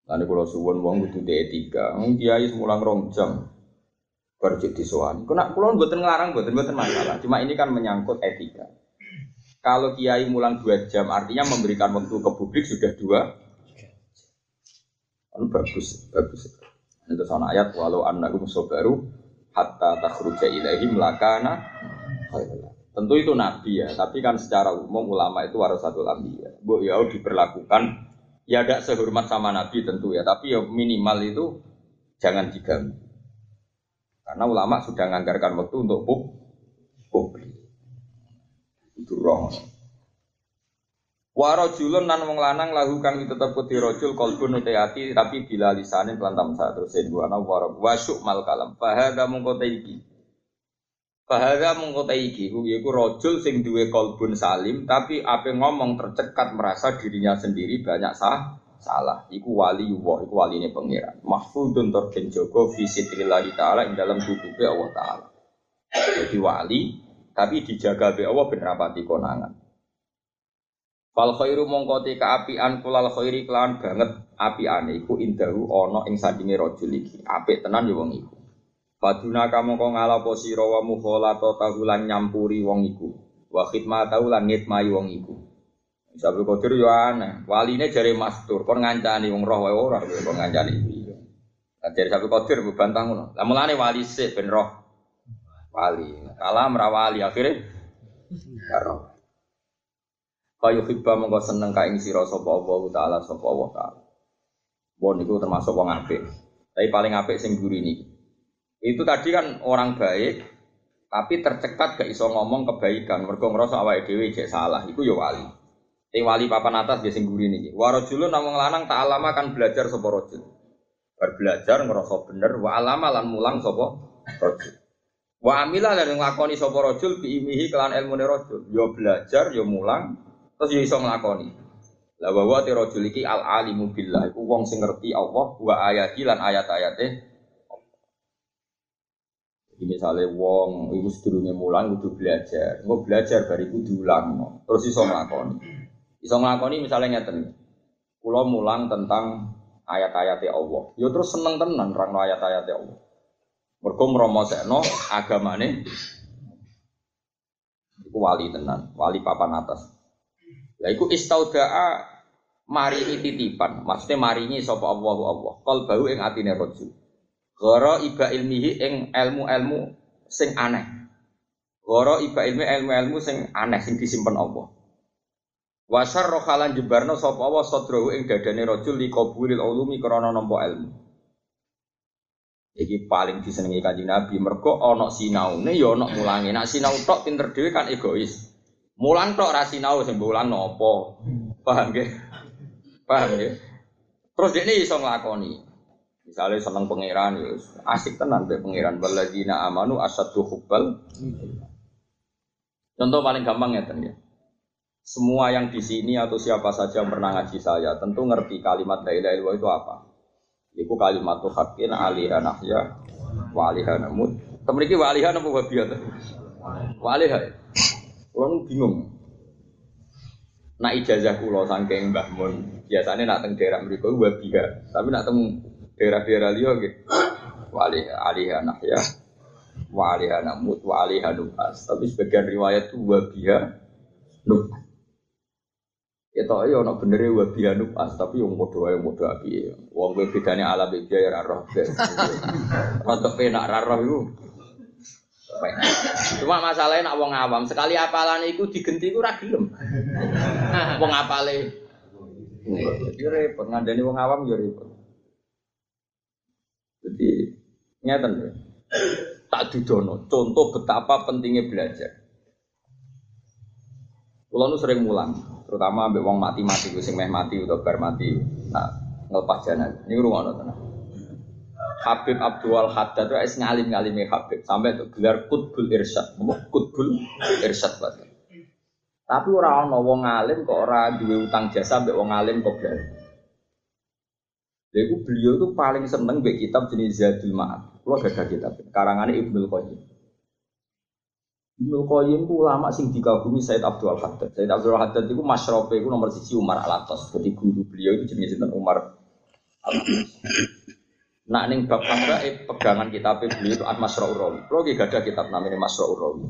Lalu kalau suwon wong kudu etika, kiai semulang rong jam, berjik disuan. Kena kulon buatan ngelarang, buatan buatan masalah. Cuma ini kan menyangkut etika. Kalau kiai mulang dua jam, artinya memberikan waktu ke publik sudah dua. Kan bagus, bagus. Itu sana ayat walau annakum sobaru hatta takhruja ilahi melakana. Tentu itu nabi ya, tapi kan secara umum ulama itu satu nabi ya. Bu ya diperlakukan ya tidak sehormat sama nabi tentu ya, tapi ya minimal itu jangan diganggu. Karena ulama sudah menganggarkan waktu untuk publik. Itu roh. Warojulun nan wong lanang lahu kang tetep kuti rojul kalbun uteati tapi bila lisanin pelantam saat terus dua ana waro wasyuk mal kalam fahada mungko iki Fahada mungko iki yaiku rojul sing duwe kalbun salim tapi ape ngomong tercekat merasa dirinya sendiri banyak sah salah. Iku wali Allah iku waline pangeran. Mahfudun terken joko fi sitrillahi taala ing dalam tutupe Allah taala. Jadi wali tapi dijaga be Allah ben rapati konangan. Fal khairu mongko te kaapian kulal khairi kelawan banget apiane iku indahu ana ing sandinge rajul iki. Apik tenan ya wong iku Paduna kamu kau ngalapo sira wa mukhalata tahulan nyampuri wong iku wa khidmatahu lan ngitmai wong iku Sabtu Qadir yo aneh. Waline jare mastur, kon ngancani wong roh wae ora kon ngancani iki. Lah jare Sabtu Qadir bantah ngono. Lah wali sik ben roh. Wali. Kalah ra wali akhire karo. Kaya hibba mongko seneng ka ing sira sapa Allah taala sapa Allah taala. Bon niku termasuk wong apik. Tapi paling apik sing guri niki. Itu tadi kan orang baik, tapi tercekat gak iso ngomong kebaikan. Mergo ngrasa awake dhewe cek salah, iku ya wali. Sing wali papan atas dia sing guri niki. Wa rajulun namung lanang tak alama kan belajar sapa rajul. Bar belajar ngrasa bener wa alama lan mulang sapa rajul. Wa amila lan nglakoni sapa rajul bi imihi kelan ilmune rajul. Yo belajar yo mulang terus yo iso nglakoni. La wa wa rajul iki al alimu billah iku wong sing ngerti Allah wa ayati lan ayat-ayate Jadi misalnya wong iku sedurunge mulang kudu belajar, engko belajar bariku diulang, terus iso nglakoni. Iso nglakoni misalnya ngeten. Kula mulang tentang ayat-ayat Allah. Ya terus seneng tenan rangno ayat-ayat Allah. Mergo mromosekno agamane iku wali tenan, wali papan atas. Lah iku istaudaa maringi titipan, maksudnya maringi sapa Allah Allah. Bau ing atine rajul. Goro iba ilmihi ing ilmu-ilmu sing aneh. Goro iba ilmi ilmu-ilmu sing aneh sing disimpen Allah. Wasar rohalan jebarno sapa wa sadrahu ing dadane rajul li qabulil ulumi krana nampa ilmu. Iki paling disenengi kanjeng Nabi mergo ana sinaune ya ana mulange. Nek sinau tok pinter dhewe kan egois. Mulang tok ra sinau sing mulang napa. Paham nggih? Paham nggih? Terus dia ini iso nglakoni. Misalnya seneng pangeran ya asik tenan be pangeran waladina amanu asaddu hubbal. Contoh paling gampang ya ya. Semua yang di sini atau siapa saja yang pernah ngaji saya tentu ngerti kalimat la ilaha illallah itu apa. Iku kalimat tuh hakin alihah nahya wa alihah namut. Kemudian wa alihah nama wabiyah Wa. Kalau bingung. Nak ijazah kulo saking Mbah Mun. Biasanya nak teng daerah mereka wabiyah. Tapi nak teng daerah-daerah liya gitu. Wa alihah nahya wa alihah namut wa alihah nubas. Tapi sebagian riwayat itu wabiyah nubas. Ya tau ya ono bener wa bianu pas tapi yang padha wae padha api. Wong kowe bedane alam iki ya ora roh. Rada penak iku. Cuma masalahnya nak wong awam sekali apalan iku digenti iku ora gelem. Wong apale. Ya repot ngandani wong awam ya repot. Jadi ngeten ya. Tak dudono contoh betapa pentingnya belajar. Kulo nu sering mulang, terutama ambek wong mati-mati, sing meh mati atau bar mati. Nah, ngelepas jalan. Ini rumah tenan. Habib Abdul Haddad itu es ngalim ngalimi Habib sampai tuh gelar kutbul irsyad, kutbul irsyad bahasa. Tapi orang ono ngalim kok ora duwe utang jasa ambek wong ngalim kok berani. Jadi beliau itu paling seneng mbek kitab jenis Zadul Ma'ad. Kulo gak kitab, karangannya Ibnu Qayyim. Ibnu Qayyim itu ulama sing dikagumi Said Abdul Haddad. Said Abdul Haddad itu masyrofe itu nomor sisi Umar Al Atas. Jadi guru beliau itu jenis sinten Umar Al Nah, ning bab eh, pegangan kitab beliau itu At-Masra'ur Rawi. Kalau gak ada kitab namanya Masra'ur Rawi.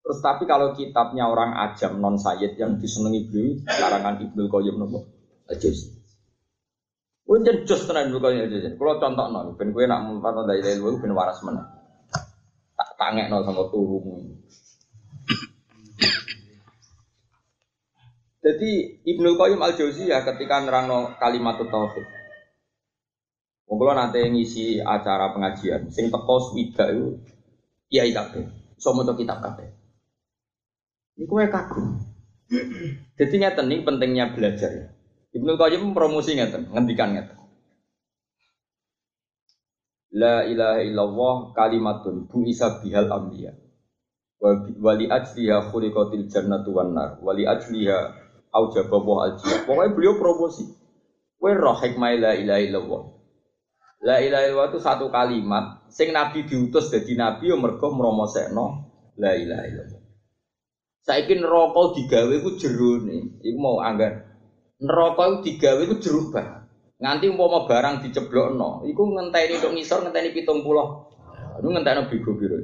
Terus tapi kalau kitabnya orang ajam non sayyid yang disenangi beliau karangan Ibnu Qayyim nopo? Ajus. Punjen jos tenan Ibnu Qayyim ajus. Kalau contoh non, ben kowe nak mumpatan dari ilmu ben waras mana? tangek no sama turumu. Jadi Ibnu Qayyim al Jauziyah ketika nerangno kalimat tauhid. Monggo nanti ngisi acara pengajian, sing teko swida itu kiai kabeh, iso maca kitab kabeh. Iku kagum. Jadi ngeten nih pentingnya belajar. Ibnu Qayyim promosi ngeten, ngendikan ngeten. La ilaha illallah kalimatun bu isa bihal ambiya. Wali ajliha khuliqatil jannatu wan nar. Wali ajliha aujaba wa aljiyah. Pokoknya beliau promosi. Kowe roh hikmah la ilaha illallah. La ilaha illallah itu satu kalimat sing nabi diutus dadi nabi yo mergo mromosekno la ilaha illallah. Saiki neraka digawe ku jerone, iku mau anggar. Neraka iku digawe ku jeruk bah. Nganti umpama barang diceblokno, iku ngenteni tok ngisor ngenteni 70. Iku ngenteni bigo biru.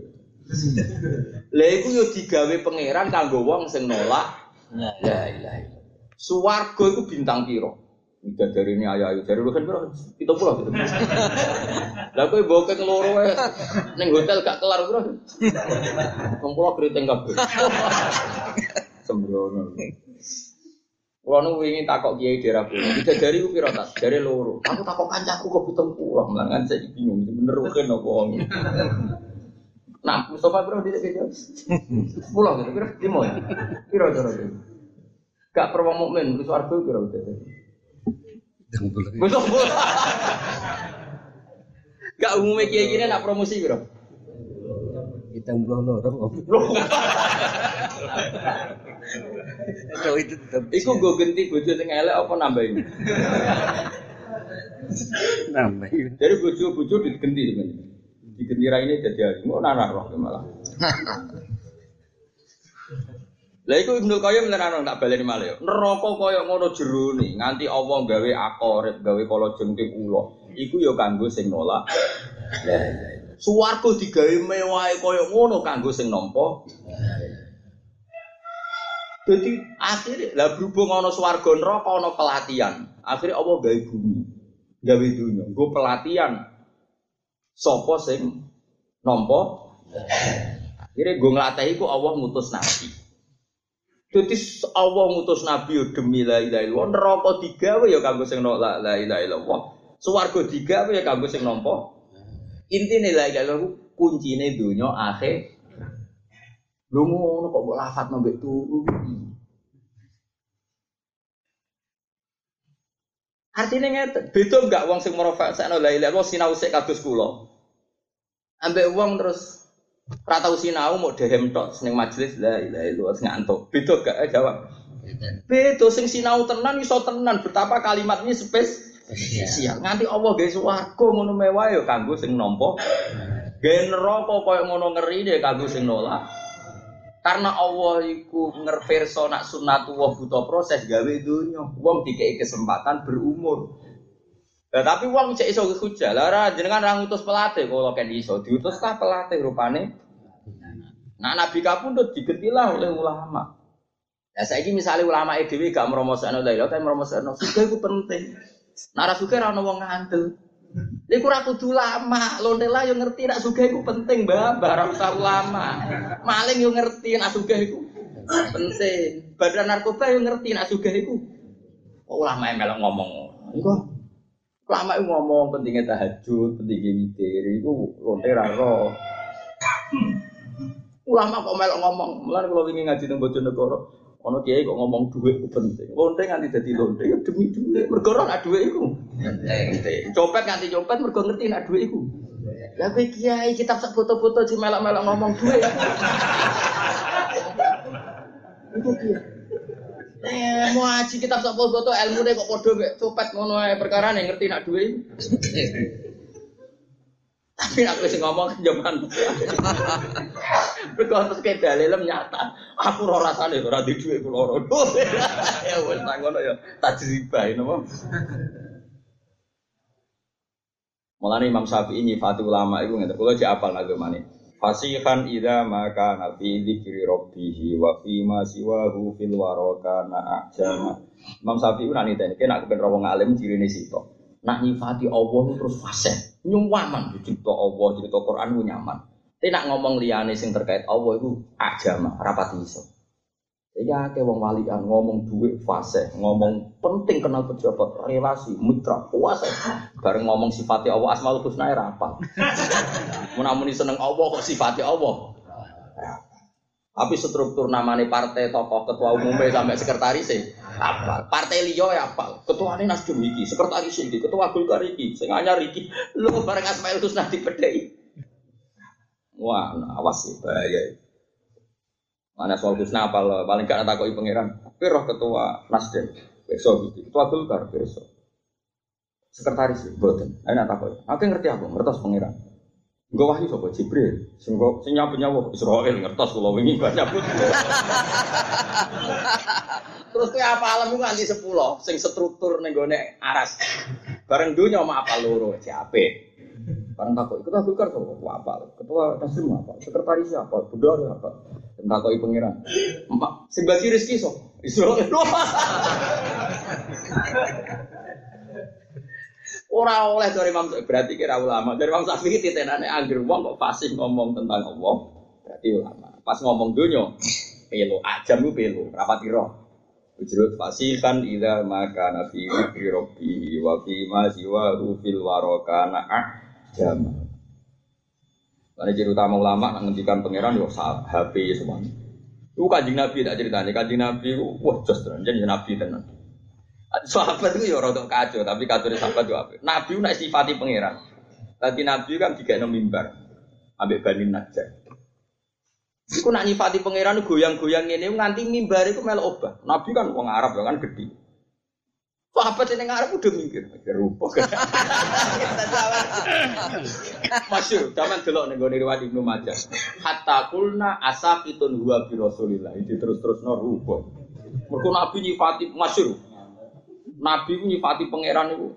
Lah iku yo digawe pangeran kanggo wong sing nolak. La ilaha illallah. Suwarga iku bintang piro? Udah dari ini ayah ayah dari lu kan berapa? Itu pulau gitu. Lah kowe bokek loro wae ning hotel gak kelar bro. Wong pulau keriting kabeh. Sembrono. Kalau nu ingin takok kiai daerah pulau, bisa dari ku piro dari loro. Aku takok kancaku kok pitung pulau, kan saya bingung, bener kan apa wong. Nah, Mustafa bro di sini pulau gitu, kira di mana? Piro cara itu? Gak perlu mukmin, di suarga piro gitu. Besok pulau. Gak umumnya kiai gini nak promosi bro. Kita belum loro. Kalau itu tetap. Iku gue ganti bojo sing elek apa nambahin? nambahin. Jadi bojo-bojo diganti sebenarnya. Diganti ini jadi hari. Mau nana roh malah. Lah iku Ibnu Qayyim nerangno tak baleni malih. Neraka kaya ngono jerone, nganti Allah gawe akorip, gawe kala jengking ula. Iku ya kanggo sing nolak. Lah Suwarga digawe mewahe kaya ngono kanggo sing nampa. Jadi akhirnya lah berhubung ana swarga neraka ana pelatihan. Akhirnya Allah gawe bumi, gawe dunia, gue pelatihan. Sopo sing nampa? Akhirnya gue ngelatih ku Allah ngutus nabi. Jadi Allah ngutus Nabi demi la ilaha illallah. Neraka digawe ya kanggo sing nolak la ilaha illallah. Swarga digawe ya kanggo sing nampa. Intine la ilaha illallah kuncine donya akhir. Lu ngono kok mbok lafat mbek turu. Artinya ngeten, beda enggak wong sing merofak sakno la ilaha illallah sinau sik kados kula. Ambek wong terus ora tau sinau mau dehem tok ning majelis la ilaha illallah ngantuk. Beda gak eh, jawab. Beda sing sinau tenan iso tenan betapa kalimatnya spesial. Nganti Allah gawe swarga ngono mewah ya kanggo sing nampa. Gawe neraka koyo ngono ngeri deh kanggo sing nolak. Karena Allah iku ngerverso nak sunnatullah butuh proses gawe dunya. Wong dikei kesempatan berumur. Nah, tapi wong cek iso hujah. Lah ora jenengan ra ngutus pelatih kalau kan iso diutus kah pelatih rupane. Nah Nabi kapundhut digetilah oleh ulama. Ya saiki misalnya ulama EDW gak meromosakno ilaha tapi meromosakno sugih iku penting. Nara sugih ra ono wong ngandel. Iku ora kudu lama, lonte lah yo ngerti nak sugih penting, Mbak. Barang usah ulama. Maling yo ngerti nak sugih penting. Badan narkoba yo ngerti nak sugih iku. Kok ulama yang melok ngomong. Iku itu ngomong pentingnya tahajud, pentingnya witir, iku lonte ra ro. Ulama kok melok ngomong, mulane kalau ingin ngaji nang Bojonegoro, ono kiai kok ngomong duit itu penting. Lonte nganti dadi lonte ya demi duit. Mergo ora nak duit iku. Penting. Copet nganti copet mergo ngerti nak duit iku. Lah kowe kiai kitab sak foto-foto di melok-melok ngomong duit. Iku kiai. Eh, mau ngaji kitab sak foto ilmu deh kok podo mek copet ngono ae perkara nih ngerti nak duit. Tapi aku sing ngomong jaman. Mergo terus kayak dalilem nyata. Aku ora rasane ora di dhuwit kula ora. Ya wis tak ngono ya tajribah napa. Mulane Imam Syafi'i nyifati ulama iku ngene. Kula jek apal agamane. Fasihan idza maka nabi dzikri rabbih wa fi ma siwahu fil waraka na ajama. Imam Syafi'i ora niteni nek kepen wong alim cirine sitok. Nak nyifati Allah terus fasih, nyuwaman dicipta Allah, cerita Quran itu nyaman. Tapi nak ngomong liane sing terkait Allah itu ajama, rapat iso. Ya ke wong walian ngomong duit fase, ngomong penting kenal pejabat, relasi, mitra, puasa. Bareng ngomong sifatnya Allah asmaul husna ya rapal. Munamuni seneng Allah kok sifatnya Allah. Tapi struktur namanya partai tokoh ketua umumnya sampai sekretaris sih apa? Partai liyo ya apa? Ketua ini Nasdem iki, sekretaris iki, ketua Golkar iki, sing anyar iki. Lu bareng Asmaul Husna dipedhei. Wah, nah, awas sih bahaya. Mana soal Husna apa paling gak takoki pangeran. Tapi roh ketua Nasdem besok gitu. Ketua Golkar besok. Sekretaris boten. Ayo nak takoki. Aku ngerti aku, ngertos pangeran. Gue wahyu sapa Jibril. Sing kok sing nyapu nyawu Israel ngertos kula wingi banyak pun. Terus kowe apa ku nganti 10 sing struktur ning gone aras. Bareng dunya mau apa loro siape. Bareng takut, ketua Golkar sapa? Apa? Ketua Nasdem apa? Sekretaris apa? Budal apa? Dan takoki pangeran. Empat, sing bagi rezeki sapa? Israel. Ora oleh dari Imam Syafi'i berarti kira ulama. Dari Imam Syafi'i titenane anggere wong kok fasih ngomong tentang Allah, berarti ulama. Pas ngomong dunya, pelo ajam ku pelo, rapati roh. Ujrut fasihan idza maka nafi fi rabbi wa fi ma siwa fil warakana ajam. Karena ciri utama ulama ngendikan pangeran yo HP semuanya. Itu kanjeng Nabi tak ceritanya, kanjeng Nabi, wah jos tenan, jadi Nabi tenan. Sahabat itu ya rodok kacau, tapi kacau dari sahabat itu apa? Nabi nak sifati pangeran. Tadi Nabi kan tiga enam mimbar, ambek Bani Najjar. Iku nak nyifati pangeran goyang-goyang ini nganti mimbar itu mel obah. Nabi kan orang Arab ya kan gede. Sahabat yang Arab udah mikir, mikir rupa. Masyur, zaman delok nih gue riwayat Ibnu Majah. Hatta kulna asakitun huwa bi Rasulillah. Itu terus-terus no rupa. Mereka Nabi nyifati masyur. Nabi ku nyifati pangeran itu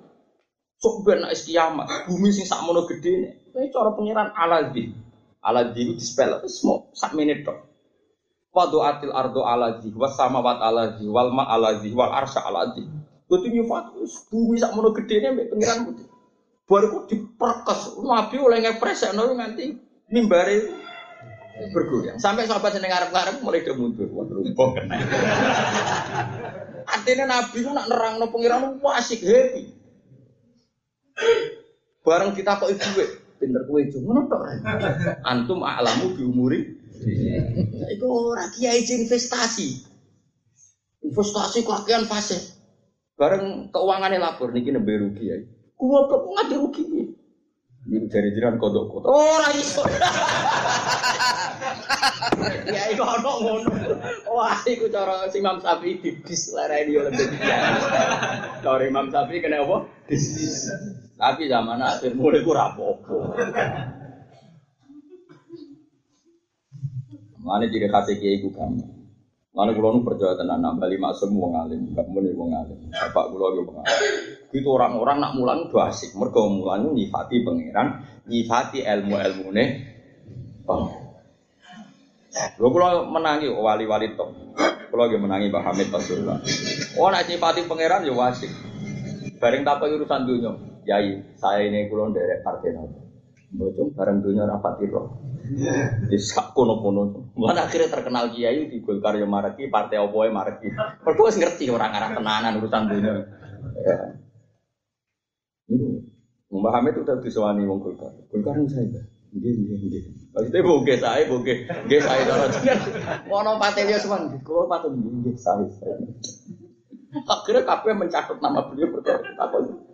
sok ben nek kiamat, bumi sing sakmono gedene. Tapi cara pangeran aladzi. Aladzi itu dispel wis mau sak menit tok. Wadu'atil ardo aladzi was samawat aladzi wal ma aladzi wal arsya aladzi. Kudu nyifati bumi sakmono gedene mek pangeran putih. Baru ku diperkes Nabi oleh ngepresekno nganti mimbare bergoyang. Sampai sahabat seneng ngarep-ngarep mulai do mundur. Wah, rumpuk kena. Artinya Nabi ku nak nerangno pengiran wah asik happy. Bareng kita kok ibu pinter cuma ngono tok. Antum a'lamu bi umuri. Iku ora kiai investasi. Investasi kakean fase. Bareng keuangannya lapor niki nembe rugi ya. Gua kok ngadi rugi. Ini dari jiran kodok kodok. Oh, lagi. Ya iku ono ngono. Wah, iku cara si Imam Syafi'i dibis lereni oleh dia. Cara Imam Syafi'i kena apa? Dis. Tapi zaman akhir mulai ku rapopo. Mana jadi khas kiai ku kamu. Mana kulo nu percaya tenan nambah lima semua ngalim, gak muni wong ngalim. Bapak kulo yo wong ngalim. Itu orang-orang nak mulang udah asik. Mergo mulang nyifati pangeran, nyifati ilmu-ilmune. Oh. Lho kula menangi wali-wali top. Kula ge menangi Pak Hamid Rasulullah. Oh nak nyifati pangeran yo asik. Bareng takok urusan dunya. Yai, saya ini kula nderek partai nopo. Bocong bareng dunya rapat roh. Di sak kono-kono. Mana akhirnya terkenal kiai di Golkar yo mareki, partai opo e mareki. Mergo ngerti orang arah tenanan urusan dunia. Ya. Hamid itu udah disewani wong Golkar. Golkar yang saya. Nggih, nggih, nggih. Maksudnya boge saya, boge, nggih saya cara jenengan. Ono paten dia semua, kalau paten nggih, saya. Akhirnya kabeh mencatat nama beliau berkata takut.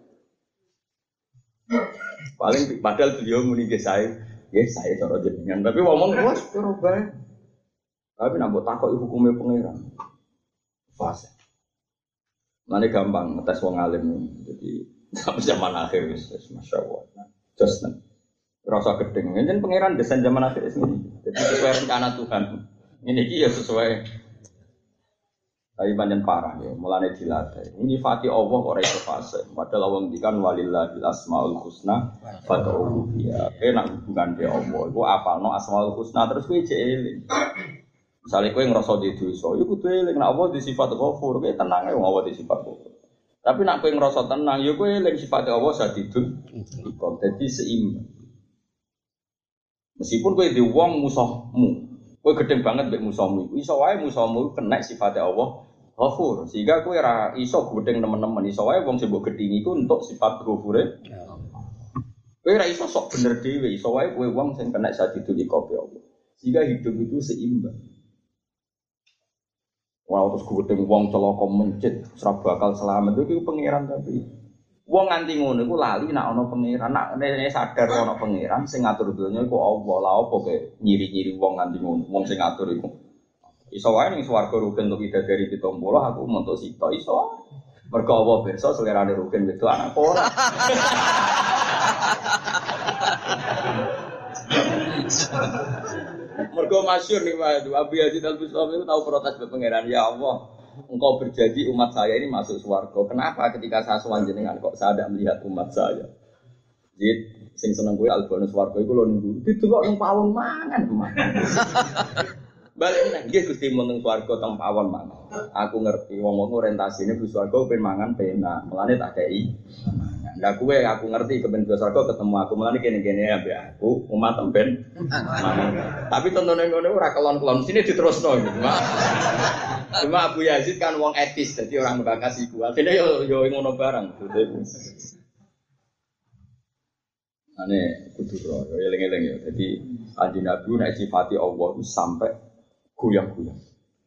Paling padahal beliau muni nggih saya, nggih saya cara jenengan. Tapi ngomong cara bae. Tapi nak mbok takoki hukume pangeran. Fase. Nanti gampang ngetes wong alim. Jadi sampai zaman akhir wis masya Allah. Just nen. Rasa gedeng. Ini pangeran desain zaman akhir ini. Jadi sesuai rencana Tuhan. Ini dia sesuai. Tapi banyak parah ya, mulanya dilatih. Ini fati Allah orang itu fase. Padahal Allah ngendikan walillahil asmaul husna fad'uhu biha. Kowe nak hubungan dia Allah, iku apalno asmaul husna terus kowe cek eling. Misalnya kowe ngerasa di dosa, iku kudu eling nak Allah di sifat ghafur, kowe tenang ya Allah di sifat ghafur. Tapi nak kowe ngerasa tenang, ya kowe eling sifat Allah sadidun. Iku dadi seimbang. Meskipun kowe di wong musuhmu, kowe gedeng banget mbek musuhmu, iso wae musuhmu kena sifat Allah ghafur. Sehingga kowe ora iso gedeng teman-teman, iso wae wong sing mbok gedhingi iku untuk sifat ghafure. Kowe ora iso sok bener dhewe, iso wae kowe wong sing kena sadidun iku Allah. Sehingga hidup itu seimbang. Wah terus gedeng wong celaka mencit, ora bakal selamat itu pangeran tapi. Wong nganti ngono iku lali nak ana pangeran, nak nek sadar ana pangeran sing ngatur donya iku Allah. Lah opo ke nyiri-nyiri wong nganti ngono, wong sing ngatur iku. Iso wae ning swarga rugen untuk ida dari pitombolo aku montok sito iso. Mergo Allah pirsa selerane rugen itu anak ora. Mergo masyur nih Pak, Abu Yazid Al itu tahu protes ke pangeran, ya Allah, engkau berjanji umat saya ini masuk swarga. Kenapa ketika saya sowan jenengan kok saya tidak melihat umat saya? Jadi sing seneng gue albonus swarga iku lho nunggu. Didelok nang pawon mangan mangan. Balik nang nggih Gusti meneng swarga teng pawon mangan. Aku ngerti wong-wong orientasine bu swarga ben mangan penak. Mulane tak kei. Lah kue aku ngerti kepen bu swarga ketemu aku mulane kene-kene ambek aku umat ben. Tapi tontonan ngono ora kelon-kelon sini diterusno. Cuma, Abu Yazid kan wong etis jadi orang bakas iku. Akhirnya yo yo ngono barang. Ane kudu yo eling-eling ya. Jadi kanjeng Nabi nek sifati Allah sampai goyang-goyang.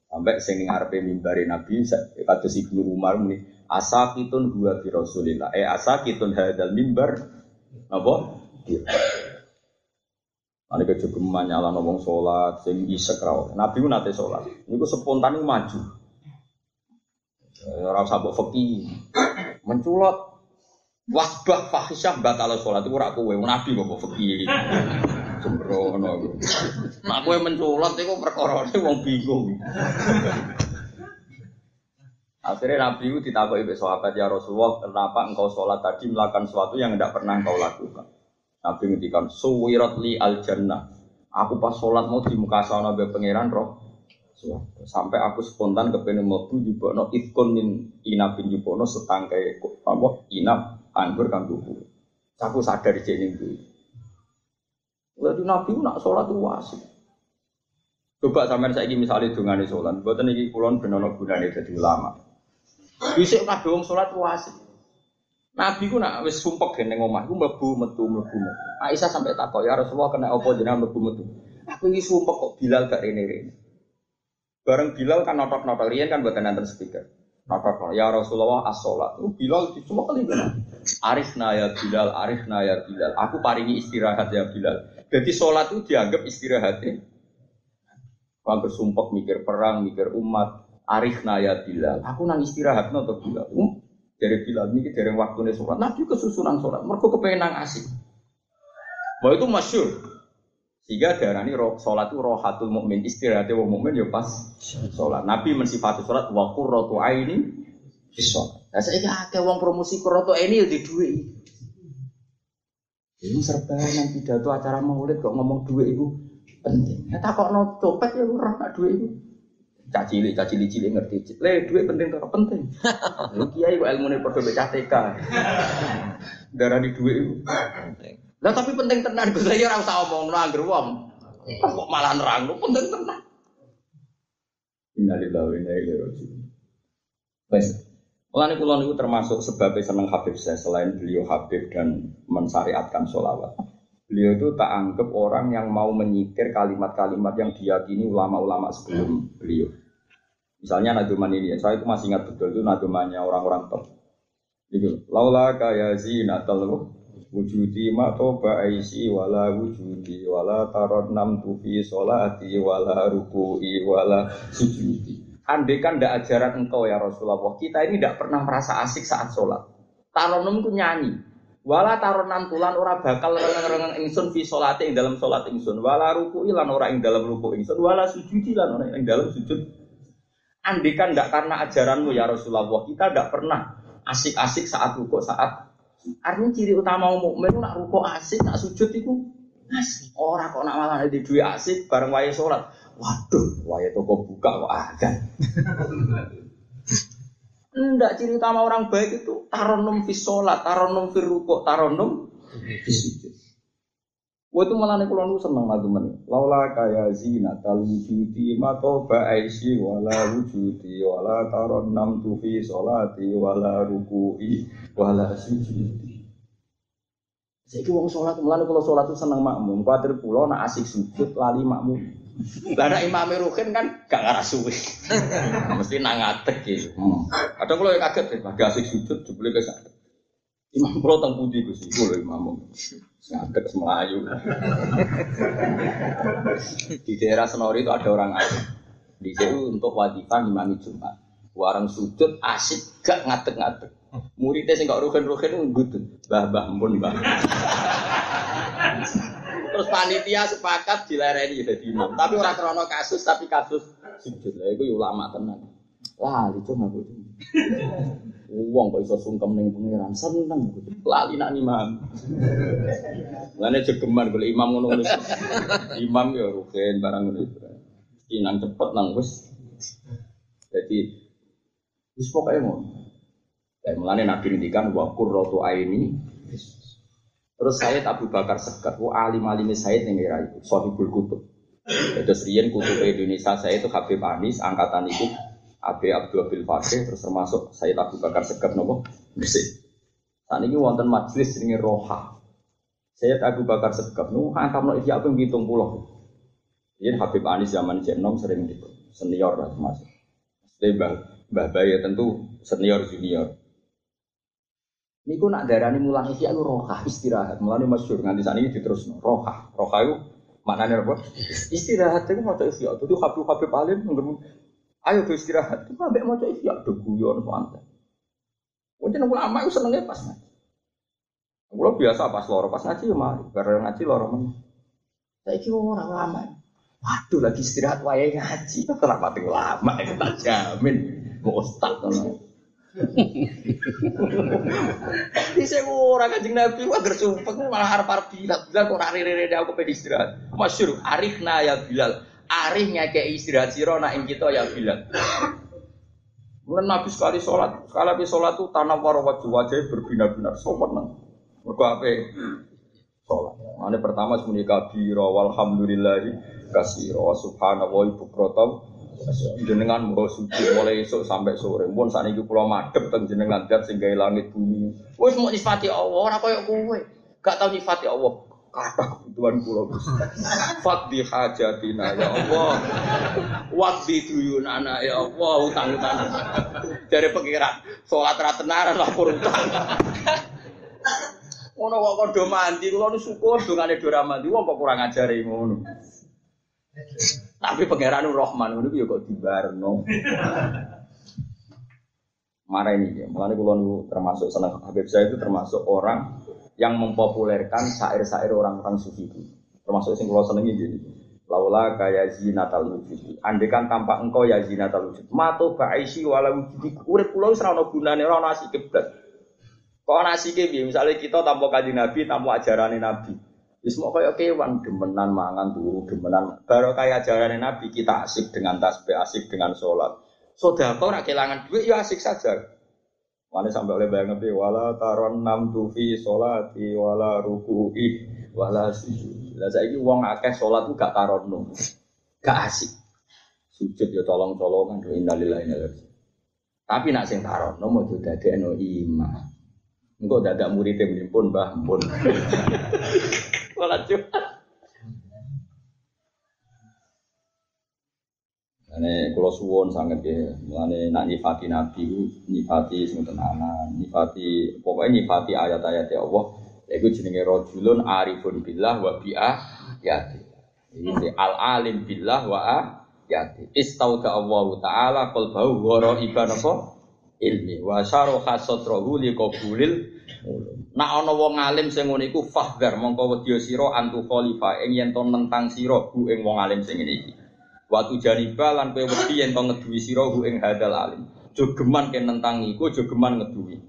Sampai sing ngarepe mimbare Nabi kados Ibnu Umar muni asakitun huwa bi Rasulillah. Eh asakitun hadal mimbar apa? Iya. Ane kejogeman nyala ngomong sholat, sing isek rawa. Nabi ku nate sholat. Niku spontan maju. Ora usah mbok feki. Menculot Wasbah fahisyah batal sholat itu ora kowe nabi kok fakih. Sembrono. Nah kowe menculat iku perkarane wong bingung. Akhirnya Nabi itu ditakuti oleh sahabat ya Rasulullah, kenapa engkau sholat tadi melakukan sesuatu yang tidak pernah engkau lakukan? Nabi ngendikan, suwirat li al jannah. Aku pas sholat mau di muka sana be pangeran roh. Sampai aku spontan kepengen mlebu jubono ifkon min inabin jubono setangkai apa inab anggur kang tuku. Aku sadar di sini Lalu Nabi nak sholat itu wasik. Coba sampean saiki misale dongane salat, mboten iki kulon ben ana gunane ulama. Bisa kabeh wong ku asik. Nabi ku nak wis sumpek ning omah ku mlebu metu mlebu metu. Aisyah sampai takok ya Rasulullah kena apa jenengan mlebu metu. Aku iki sumpek kok Bilal gak rene-rene. Bareng Bilal kan notok-notok riyen kan mboten enten speaker. Notok ya Rasulullah as-salat. Itu Bilal cuma kali. Arifna ya Bilal, arifna ya Bilal. Aku paringi istirahat ya Bilal. Jadi sholat itu dianggap istirahatnya. Kalau bersumpah mikir perang, mikir umat, arif naya Bilal. Aku nang istirahat untuk Bilal. Um, dari Bilal ini dari waktunya sholat. Nabi kesusunan sholat. Mereka kepengen nang asik. Bahwa itu masyur. Sehingga darah ini sholat itu rohatul mukmin istirahatnya wong mukmin ya pas sholat. Nabi mensifati sholat wa qurratu aini fi sholat. Nah saya akeh wong promosi qurratu aini ya di duit. Ini serbanan pidato acara maulid kok ngomong duit itu penting. Ya tak kok no copet ya ora nak duit itu. Cacili, cacili cili ngerti. Le duit penting tak penting. Kiai kok ilmu nih perlu baca TK. Darah di duit itu. Lah tapi penting tenan Gus ya ora usah omong angger wong. Kok malah nerang lu penting tenan. Innalillahi wa inna ilaihi raji'un. Wes. Mulane kula niku termasuk sebabnya seneng Habib saya selain beliau Habib dan mensyariatkan sholawat. Beliau itu tak anggap orang yang mau menyitir kalimat-kalimat yang diyakini ulama-ulama sebelum beliau. Misalnya naduman ini, saya itu masih ingat betul itu nadumannya orang-orang top. Itu, laula kaya zinatal wujudi ma toba aisi wala wujudi wala tarot nam tufi solati wala ruku'i wala sujudi. Andai kan tidak ajaran engkau ya Rasulullah, kita ini tidak pernah merasa asik saat sholat. Taronom ku nyanyi, wala taronan tulan ora bakal rengeng-rengeng ingsun fi sholati ing dalam sholat ingsun, wala ruku lan ora ing dalam ruku ingsun, wala sujudi lan ora ing dalam sujud. Andai kan tidak karena ajaranmu ya Rasulullah, kita tidak pernah asik-asik saat ruku saat Artinya ciri utama mukmin nak ruku asik, nak sujud itu asik. Orang kok nak malah di dua asik bareng wae sholat. Waduh, waya toko buka kok ada. Enggak ciri utama orang baik itu taronum fi sholat, taronum fi ruko, taronum fi sujud. Wah itu malah nih kulon seneng lagu mani. Laula kaya zina tal wujudi mato ba'aisi wala wujudi wala taronam tu fi sholati wala ruku'i wala sujudi. Saya wong sholat, mulane kalau sholat itu seneng makmum. Kuatir pulau nak asik sujud lali makmum. Lah imam Rukin kan gak ngarah. Mesti nang ngadeg gitu. Hmm. Kadang kalau kaget lagi asik sujud jebule ke. Imam pulau teng pundi Gus iku lho imam. Ngadeg Melayu. Di daerah Senori itu ada orang asing. Di situ untuk wadifah imami Jumat. Warang sujud asik gak ngadeg-ngadeg. Muridnya sing kok rugen-rugen ngudut. Mbah-mbah pun mbah. Terus panitia sepakat dilereni jadi imam. Tapi orang krono kasus, tapi kasus sujud lah. Itu ulama tenan. Lah, itu nggak Uang kok iso sungkem ning pangeran seneng. Lali nak imam. Lane jegeman boleh imam ngono ngono. Imam ya rugen barang ngono. Inang cepet nang wis. Jadi wis pokoke ngono. Dan mulane Nabi ngendikan wa qurratu aini Terus saya Abu Bakar Sekat, wah alim alim saya yang era itu, Sohibul Kutub. Terus Rian Kutub Indonesia saya itu Habib Anis, angkatan itu Abi Abdul Abil Fakih, terus termasuk saya Abu Bakar Sekat nopo Gresik. Saat ini wonten majelis ini roha. Saya Abu Bakar Sekat, nu angkat no iki aku ngitung pulau. Ini Habib Anis zaman Jenom sering gitu, senior lah termasuk. Jadi Mbah Mbah Bayi tentu senior junior. Niku nak darani mulang iki aku roha istirahat. Mulane masyhur nganti sakniki diterusno. Roha. Roha itu maknanya apa? Istirahat itu maca isya. Dadi habib habib alim ayo do istirahat. Itu ambek maca isya do guyon santai. Mungkin ulama itu senengnya pas ngaji. Kalau biasa pas loro pas ngaji ya mari. Karena ngaji loro. Saya kira orang lama. Waduh lagi istirahat wayahe ngaji. Kenapa tuh lama? Tak jamin. Mau ustad kan. Di saya orang kajing Nabi wah gersumpek malah harap Bilal Bilal kok hari hari aku pengen istirahat. Masyur arifna ya Bilal. Arifnya kayak istirahat siro nak kita ya Bilal. Mulai Nabi sekali sholat, sekali habis sholat tuh tanah waro wajah wajah berbinar-binar sopan nang. Mereka apa? sholat. Mana pertama semuanya kabiro walhamdulillahi kasiro subhanallah ibu krotom jenengan mau suci mulai esok sampai sore pun saat ini pulau madep teng jenengan dat sehingga langit bumi wes mau nyifati Allah orang kayak kowe gak tahu nyifati Allah kata kebutuhan pulau? Fat di hajatina ya Allah. Waktu duyunana ya Allah utang utang dari pengiran sholat ratenaran lapor utang. Ngono kok kodo mandi, kula nu syukur dongane do ra mandi, wong kok kurang ajare ngono. Tapi pangeran Rahman ngono ya kok dibarno. Marah ini ya, makanya kula nu termasuk Habib saya itu termasuk orang yang mempopulerkan syair-syair orang-orang sufi itu. Termasuk sing kula senengi gini. Laula kaya zinatal wujud. Andai kan tampak engkau ya zinatal wujud. Mato ba'isi wala wujud. Urip kula wis ora ono gunane, ora ono asike blas. Kok nasi ke misalnya kita tanpa kaji nabi, tanpa ajaran nabi. Wis mau kayak kewan demenan mangan turu demenan. Baru kayak ajaran nabi kita asik dengan tasbih, asik dengan sholat. Saudara kau nak kehilangan duit ya asik saja. Mana sampai oleh bayang nabi wala taron nam tufi sholati wala ruku'i wala sujud. Lah saya ini uang akeh sholat tuh gak taron nung, gak asik. Sujud ya tolong tolongan do innalillahi wa Tapi nak sing taron mau juga ada no imam. Engkau dadak murid yang pun bah pun. Sholat Jumat. Ini kalau suwon sangat ya, mulane nak nyifati nabi, nyifati sing tenanan, nyifati pokoknya nyifati ayat-ayat ya Allah. Iku jenenge rojulun arifun billah wa bi'a yati. Ini al alim billah wa a yati. Istauda Allah taala qalbahu wa iban apa? ilmi wa syaraha satrahu li qabulil Nak ana wong alim sing ngene iku fahdar mongko wedya sira antu khalifah ing yen to nentang sira hu ing wong alim sing ngene iki. Watu janiba lan kowe wedi yen to ngeduwi sira hu ing hadal alim. Jogeman ken nentang iku jogeman ngeduwi.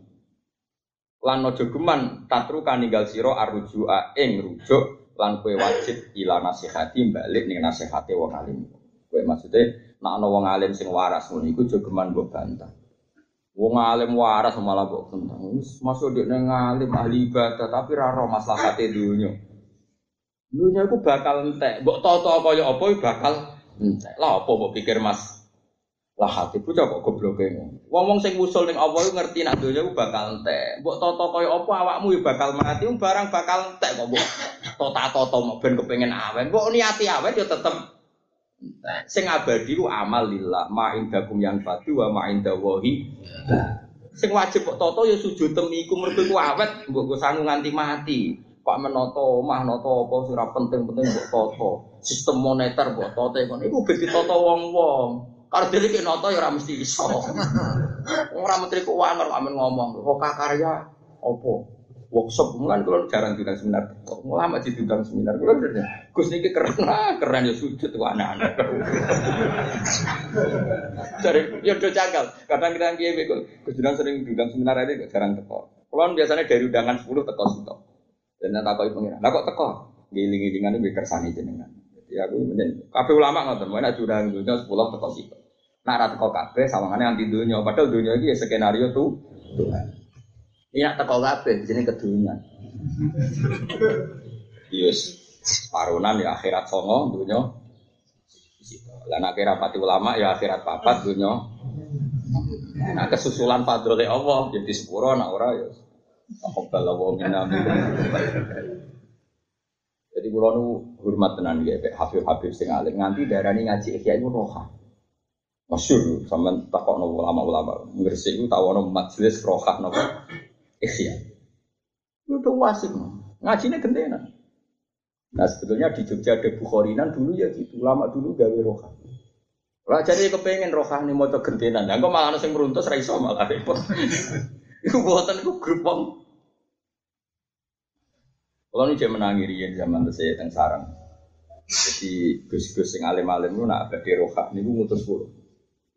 Lan aja geman tatru kaninggal sira arujua ing rujuk lan kowe wajib ila nasihati balik ning nasihate wong alim. Kowe maksude nak ana wong alim sing waras ngono iku jogeman mbok bantah. Wong alim waras malah kok tentang. Masuk dia ngalim ahli ibadah tapi raro maslahate dunia. Dunia itu bakal entek. Mbok toto kaya apa bakal entek. Lah apa mbok pikir Mas? Lah hati bocah kok gobloke ngono. Wong-wong sing usul ning Allah iku ngerti nek dunia iku bakal entek. Mbok toto kaya apa awakmu ya bakal mati, barang bakal entek kok mbok tota-toto mau ben kepengin awet. Mbok niati awet ya tetep Sing abadi ku amal lillah, ma indakum yang fatu wa ma indawahi. Sing wajib kok toto ya sujud temiku mergo ku awet mbok go sangu nganti mati. Kok menoto omah noto apa sing penting-penting mbok toto. Sistem moneter mbok toto ngono iku ben ditoto wong-wong. Karo dhewe ki noto ya ora mesti iso. Ora menteri keuangan kok amen ngomong, kok karya opo? workshop kan kalau jarang diundang seminar. Lama sih diundang seminar? Kalau udah Gus niki keren. Lah keren ya sujud tuh anak-anak. Dari ya udah cakal kadang kadang dia bego Gus diundang sering diundang seminar ini jarang teko. Kalau biasanya dari undangan 10 teko situ dan nanti apa itu lah kok teko? Giling-gilingan itu kersani jenengan jadi aku mending kafe ulama nggak temen mana diundang dunia 10 teko nah rata teko kafe sawangannya anti dunia padahal dunia ini ya skenario tuh Tuhan ini nak teko di sini kedunya. Yes, parunan ya akhirat songo dunya. Lan akhirat pati ulama ya akhirat papat dunya. Nah kesusulan fadlole Allah jadi sepuro nak ora ya. Wa minna Jadi kula nu hormat tenan ya Habib-habib sing alim nganti darani ngaji ikhya iku roha. Masyur sampean takokno ulama-ulama. Ngresik iku tawono majelis roha napa ikhya. Itu wasik. Ngajinya gentena. Nah sebetulnya di Jogja ada Bukharinan dulu ya gitu. Lama dulu gawe roha. Lah jadi kepengen roha nih mau gentenan. Nah kok malah yang meruntus raiso malah repot. Iku buatan iku grup. Kalau ini dia menangiri yang zaman itu saya teng sarang. Jadi gus-gus yang alim-alim itu nak ada di roha. Ini gue mutus puluh.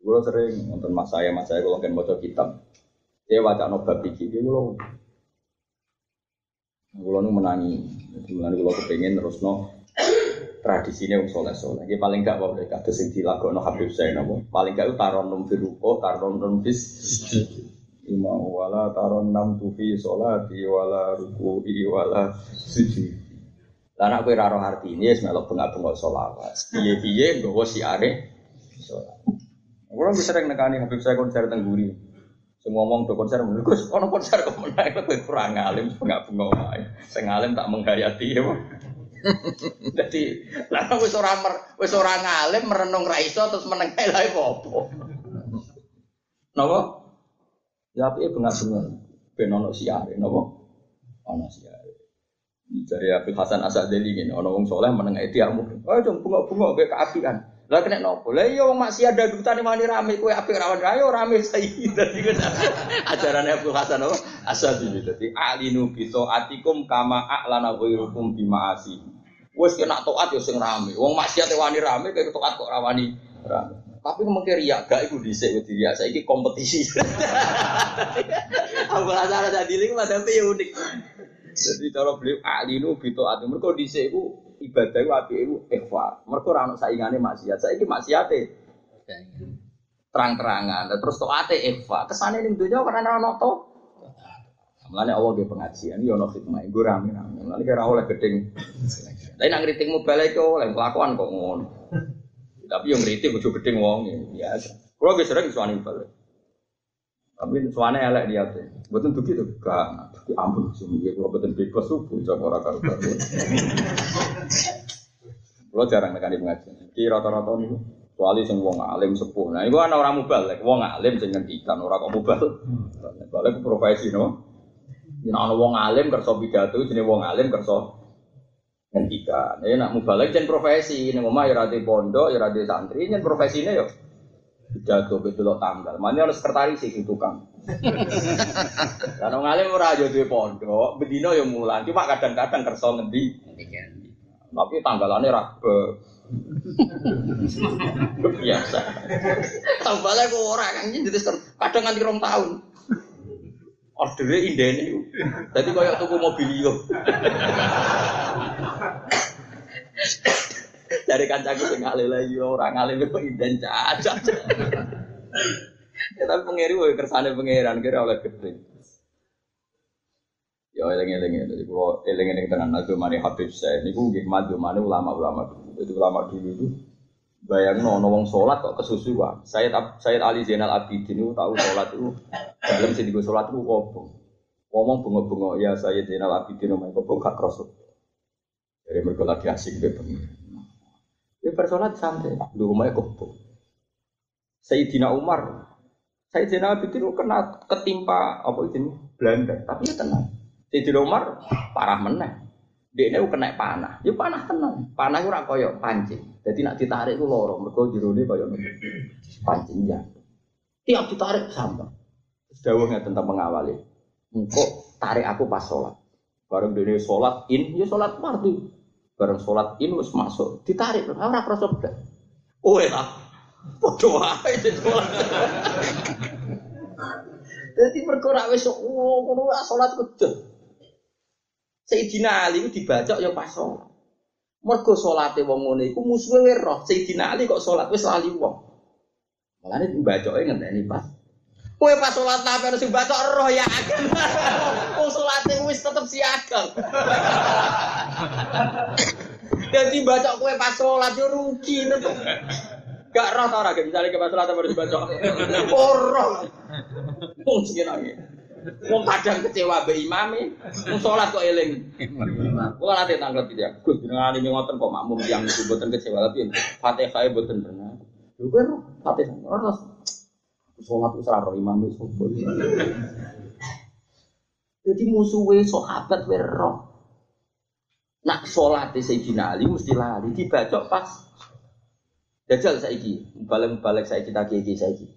Gue sering nonton mas saya, mas saya kalau kan baca kitab. Dia wajah no bab iki, dia kulo. Kulo nu menangi, jadi menangi kulo kepengen terus no tradisinya um soleh soleh. Dia paling gak bawa mereka sing dilakon no Habib saya nopo. Paling gak taron num firuko, taron bis. Ima wala taron nam tufi solati wala ruku wala sujud. Lah nek kowe ora roh artine wis melok bengak-bengok selawat. Piye-piye nggawa siare salat. Kulo wis sering nekani Habib saya konser teng Guri. Sing ngomong do konser menurut Gus, ono konser kok menaik kowe kurang alim bengak-bengok wae. Sing alim tak menghayati ya. Jadi, lah wis mer, wis ora ngalim merenung ra iso terus meneng kae lha? Napa? Ya apike bengak-bengok ben ono siare napa? Ono siare. Dari Abdul Hasan Asadeli ngene, ono wong saleh meneng etiakmu. Oh, jong bengok-bengok kayak keapian. Lah kena nopo? Lah iya wong maksiat dadutan wani rame kowe apik rawan rayo rame saiki. Dadi ajaran Abdul Hasan apa? Asadili dadi alinu bi atikum kama a'lana ghairukum bi ma'asi. Wes kena taat ya sing rame. Wong maksiat wani rame kayak taat kok rawani rame. Tapi mungkin riak gak iku dhisik wedi riak saiki kompetisi. Abdul Hasan Asadili ku madhape ya unik. Jadi cara beliau alinu bi taat mergo dhisik iku ibadah itu api itu ikhfa. Mereka orang saingane maksiat. Saya ini maksiate terang-terangan. Terus ate ikhfa. Ke sana ini dunia karena orang noto. Mulanya Allah dia pengajian. Ini ono hikmah. Gue rame rame. Mulanya kira oleh gedeng. Tapi nak ngeriting balik kok oleh kelakuan kok ngono. Tapi yang ngeriting gue gedeng wong ya biasa. Kalau gue sering suani balik. Tapi suane elek dia tuh. Betul begitu gak. Tapi ampun sih, kalau betul bebas subuh jangan orang karu karu. Kalau jarang nekani pengajian. Ki rata-rata nih. Kecuali sing wong alim sepuh. Nah, itu ana orang mubalek, wong alim sing ngendikan ora kok mubal. Balik profesi no. Yen ana wong alim kersa pidato jenenge wong alim kersa ngendikan. Ya nak mubalek jen profesi, ning omah ya ra pondok, ya ra santri, jen profesine yo pidato betul tanggal. Mana harus sekretaris sih tukang. Karena ngalim ora aja duwe pondok, bedino yang mulan. Cuma kadang-kadang kerso ngendi. Tapi tanggalannya rabe. Biasa. Tanggalnya kok ora kan jadi kadang nganti rong tahun. Ordernya indah ini. Jadi kayak tuku mobilio. Dari kancaku sing ngalih lagi orang ngalih kok inden caca. Ya tapi pengiri wae kersane pangeran kira oleh gede. Ya eling-eling jadi kalau eling-eling tenan mani Habib saya niku nggih mani ulama-ulama dulu. Itu ulama dulu itu bayang no wong sholat kok kesusuan. Saya saya Ali Zainal Abidin itu tahu sholat itu dalam sini gue sholat itu kok ngomong bunga-bunga ya saya Zainal Abidin omah kok gak kerosot. Jadi mereka lagi asik be pengiran. Ya bersolat santai, di rumahnya kok. Sayyidina Umar, Sayyidina Abidin kena ketimpa apa itu Belanda, tapi ya tenang. Sayyidina Umar parah meneh. Dia ini kena panah, ya panah tenang. Panah itu rak koyok pancing. Jadi nak ditarik itu lorong, mereka jero ini koyok pancing ya. Tiap ditarik sama. Dawuhnya tentang mengawali. Engkau tarik aku pas sholat. Bareng dia sholat in, ya sholat marti. Bareng sholat in masuk, ditarik. Ora krasa blas. Oh ya. Padha wae sholat. Jadi ra wis oh ngono ra salat kedel. Sayyidina Ali dibacok ya pas sholat. Mergo salate wong ngene iku musuhe roh. Sayyidina Ali kok salat wis lali wong. Mulane dibacoke ngenteni pas. Kowe pas sholat nabi harus bacok roh ya akan. Wong salate wis tetep siaga. Jadi baca kue pas sholat yo rugi tetep. Gak roh tau ora misalnya ke pas sholat harus dibaca. Ora. Wong sing. Wong kadang kecewa be imame, wong sholat kok eling. Kula nanti tanggal tidak. Gus jenengan ini ngoten kok makmum yang mboten kecewa tapi Fatihah mboten pernah. Lho kan Fatihah ora sholat wis ora imame sopo. Jadi musuhnya sahabat we roh. Nak sholat di Sayyidina Ali mesti lali dibaca pas. Jajal saiki, balik-balik saiki tak kiki saiki.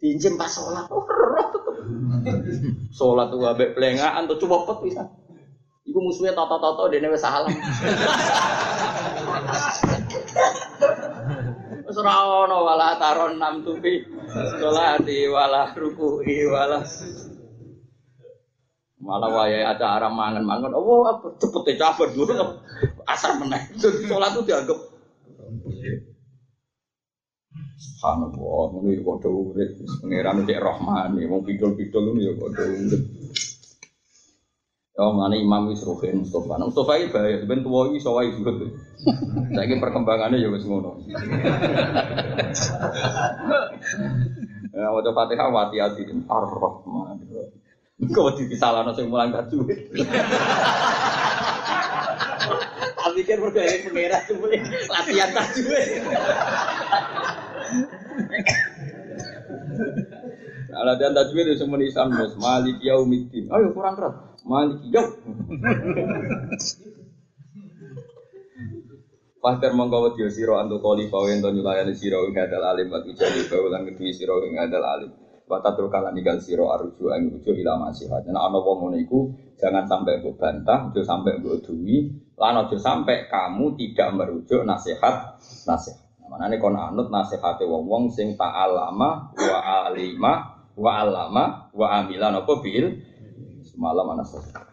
Pinjem pas sholat, oh. Sholat tuh ambek pelengahan tuh coba pet bisa. Iku musuhnya toto-toto dene wis salam. Wis ora ono wala taron nam tupi. Sholati wala ruku'i wala Malah waya ada arah mangan-mangan, oh apa cepet ya cabar dulu asar meneh. Sholat itu dianggap Subhanallah, ini kode urip, pangeran rahman, mau pidol-pidol ini ya kode urip. Ya mana Imam wis Ruhin Mustafa. Nah, Mustafa iki bahaya, ben tuwa iki perkembangannya ya wis ngono. Ya, wajah Fatihah wati hati Ar-Rahman. Kau di salah sing mulang tajwid. Tapi kan bergaya pengira latihan. Nah, latihan tajwid itu semua nisan bos. Malik yaumiddin. Ayo kurang keras. Malik yaum. Fahter mongko wedi sira antu kali bawe ento nyulayani sira ing hadal alim wa tujani bawe lan kedhi sira ing hadal alim. Wa tatur kala ninggal sira arju ang ruju ila masihat. Nek ana wong ngono iku jangan sampai mbok bantah, aja sampai mbok duwi, lan aja sampai kamu tidak merujuk nasihat nasihat. Nah, Manane kon anut nasihate wong-wong sing ta'alama wa alima wa alama wa amila napa bil semalam ana selesai.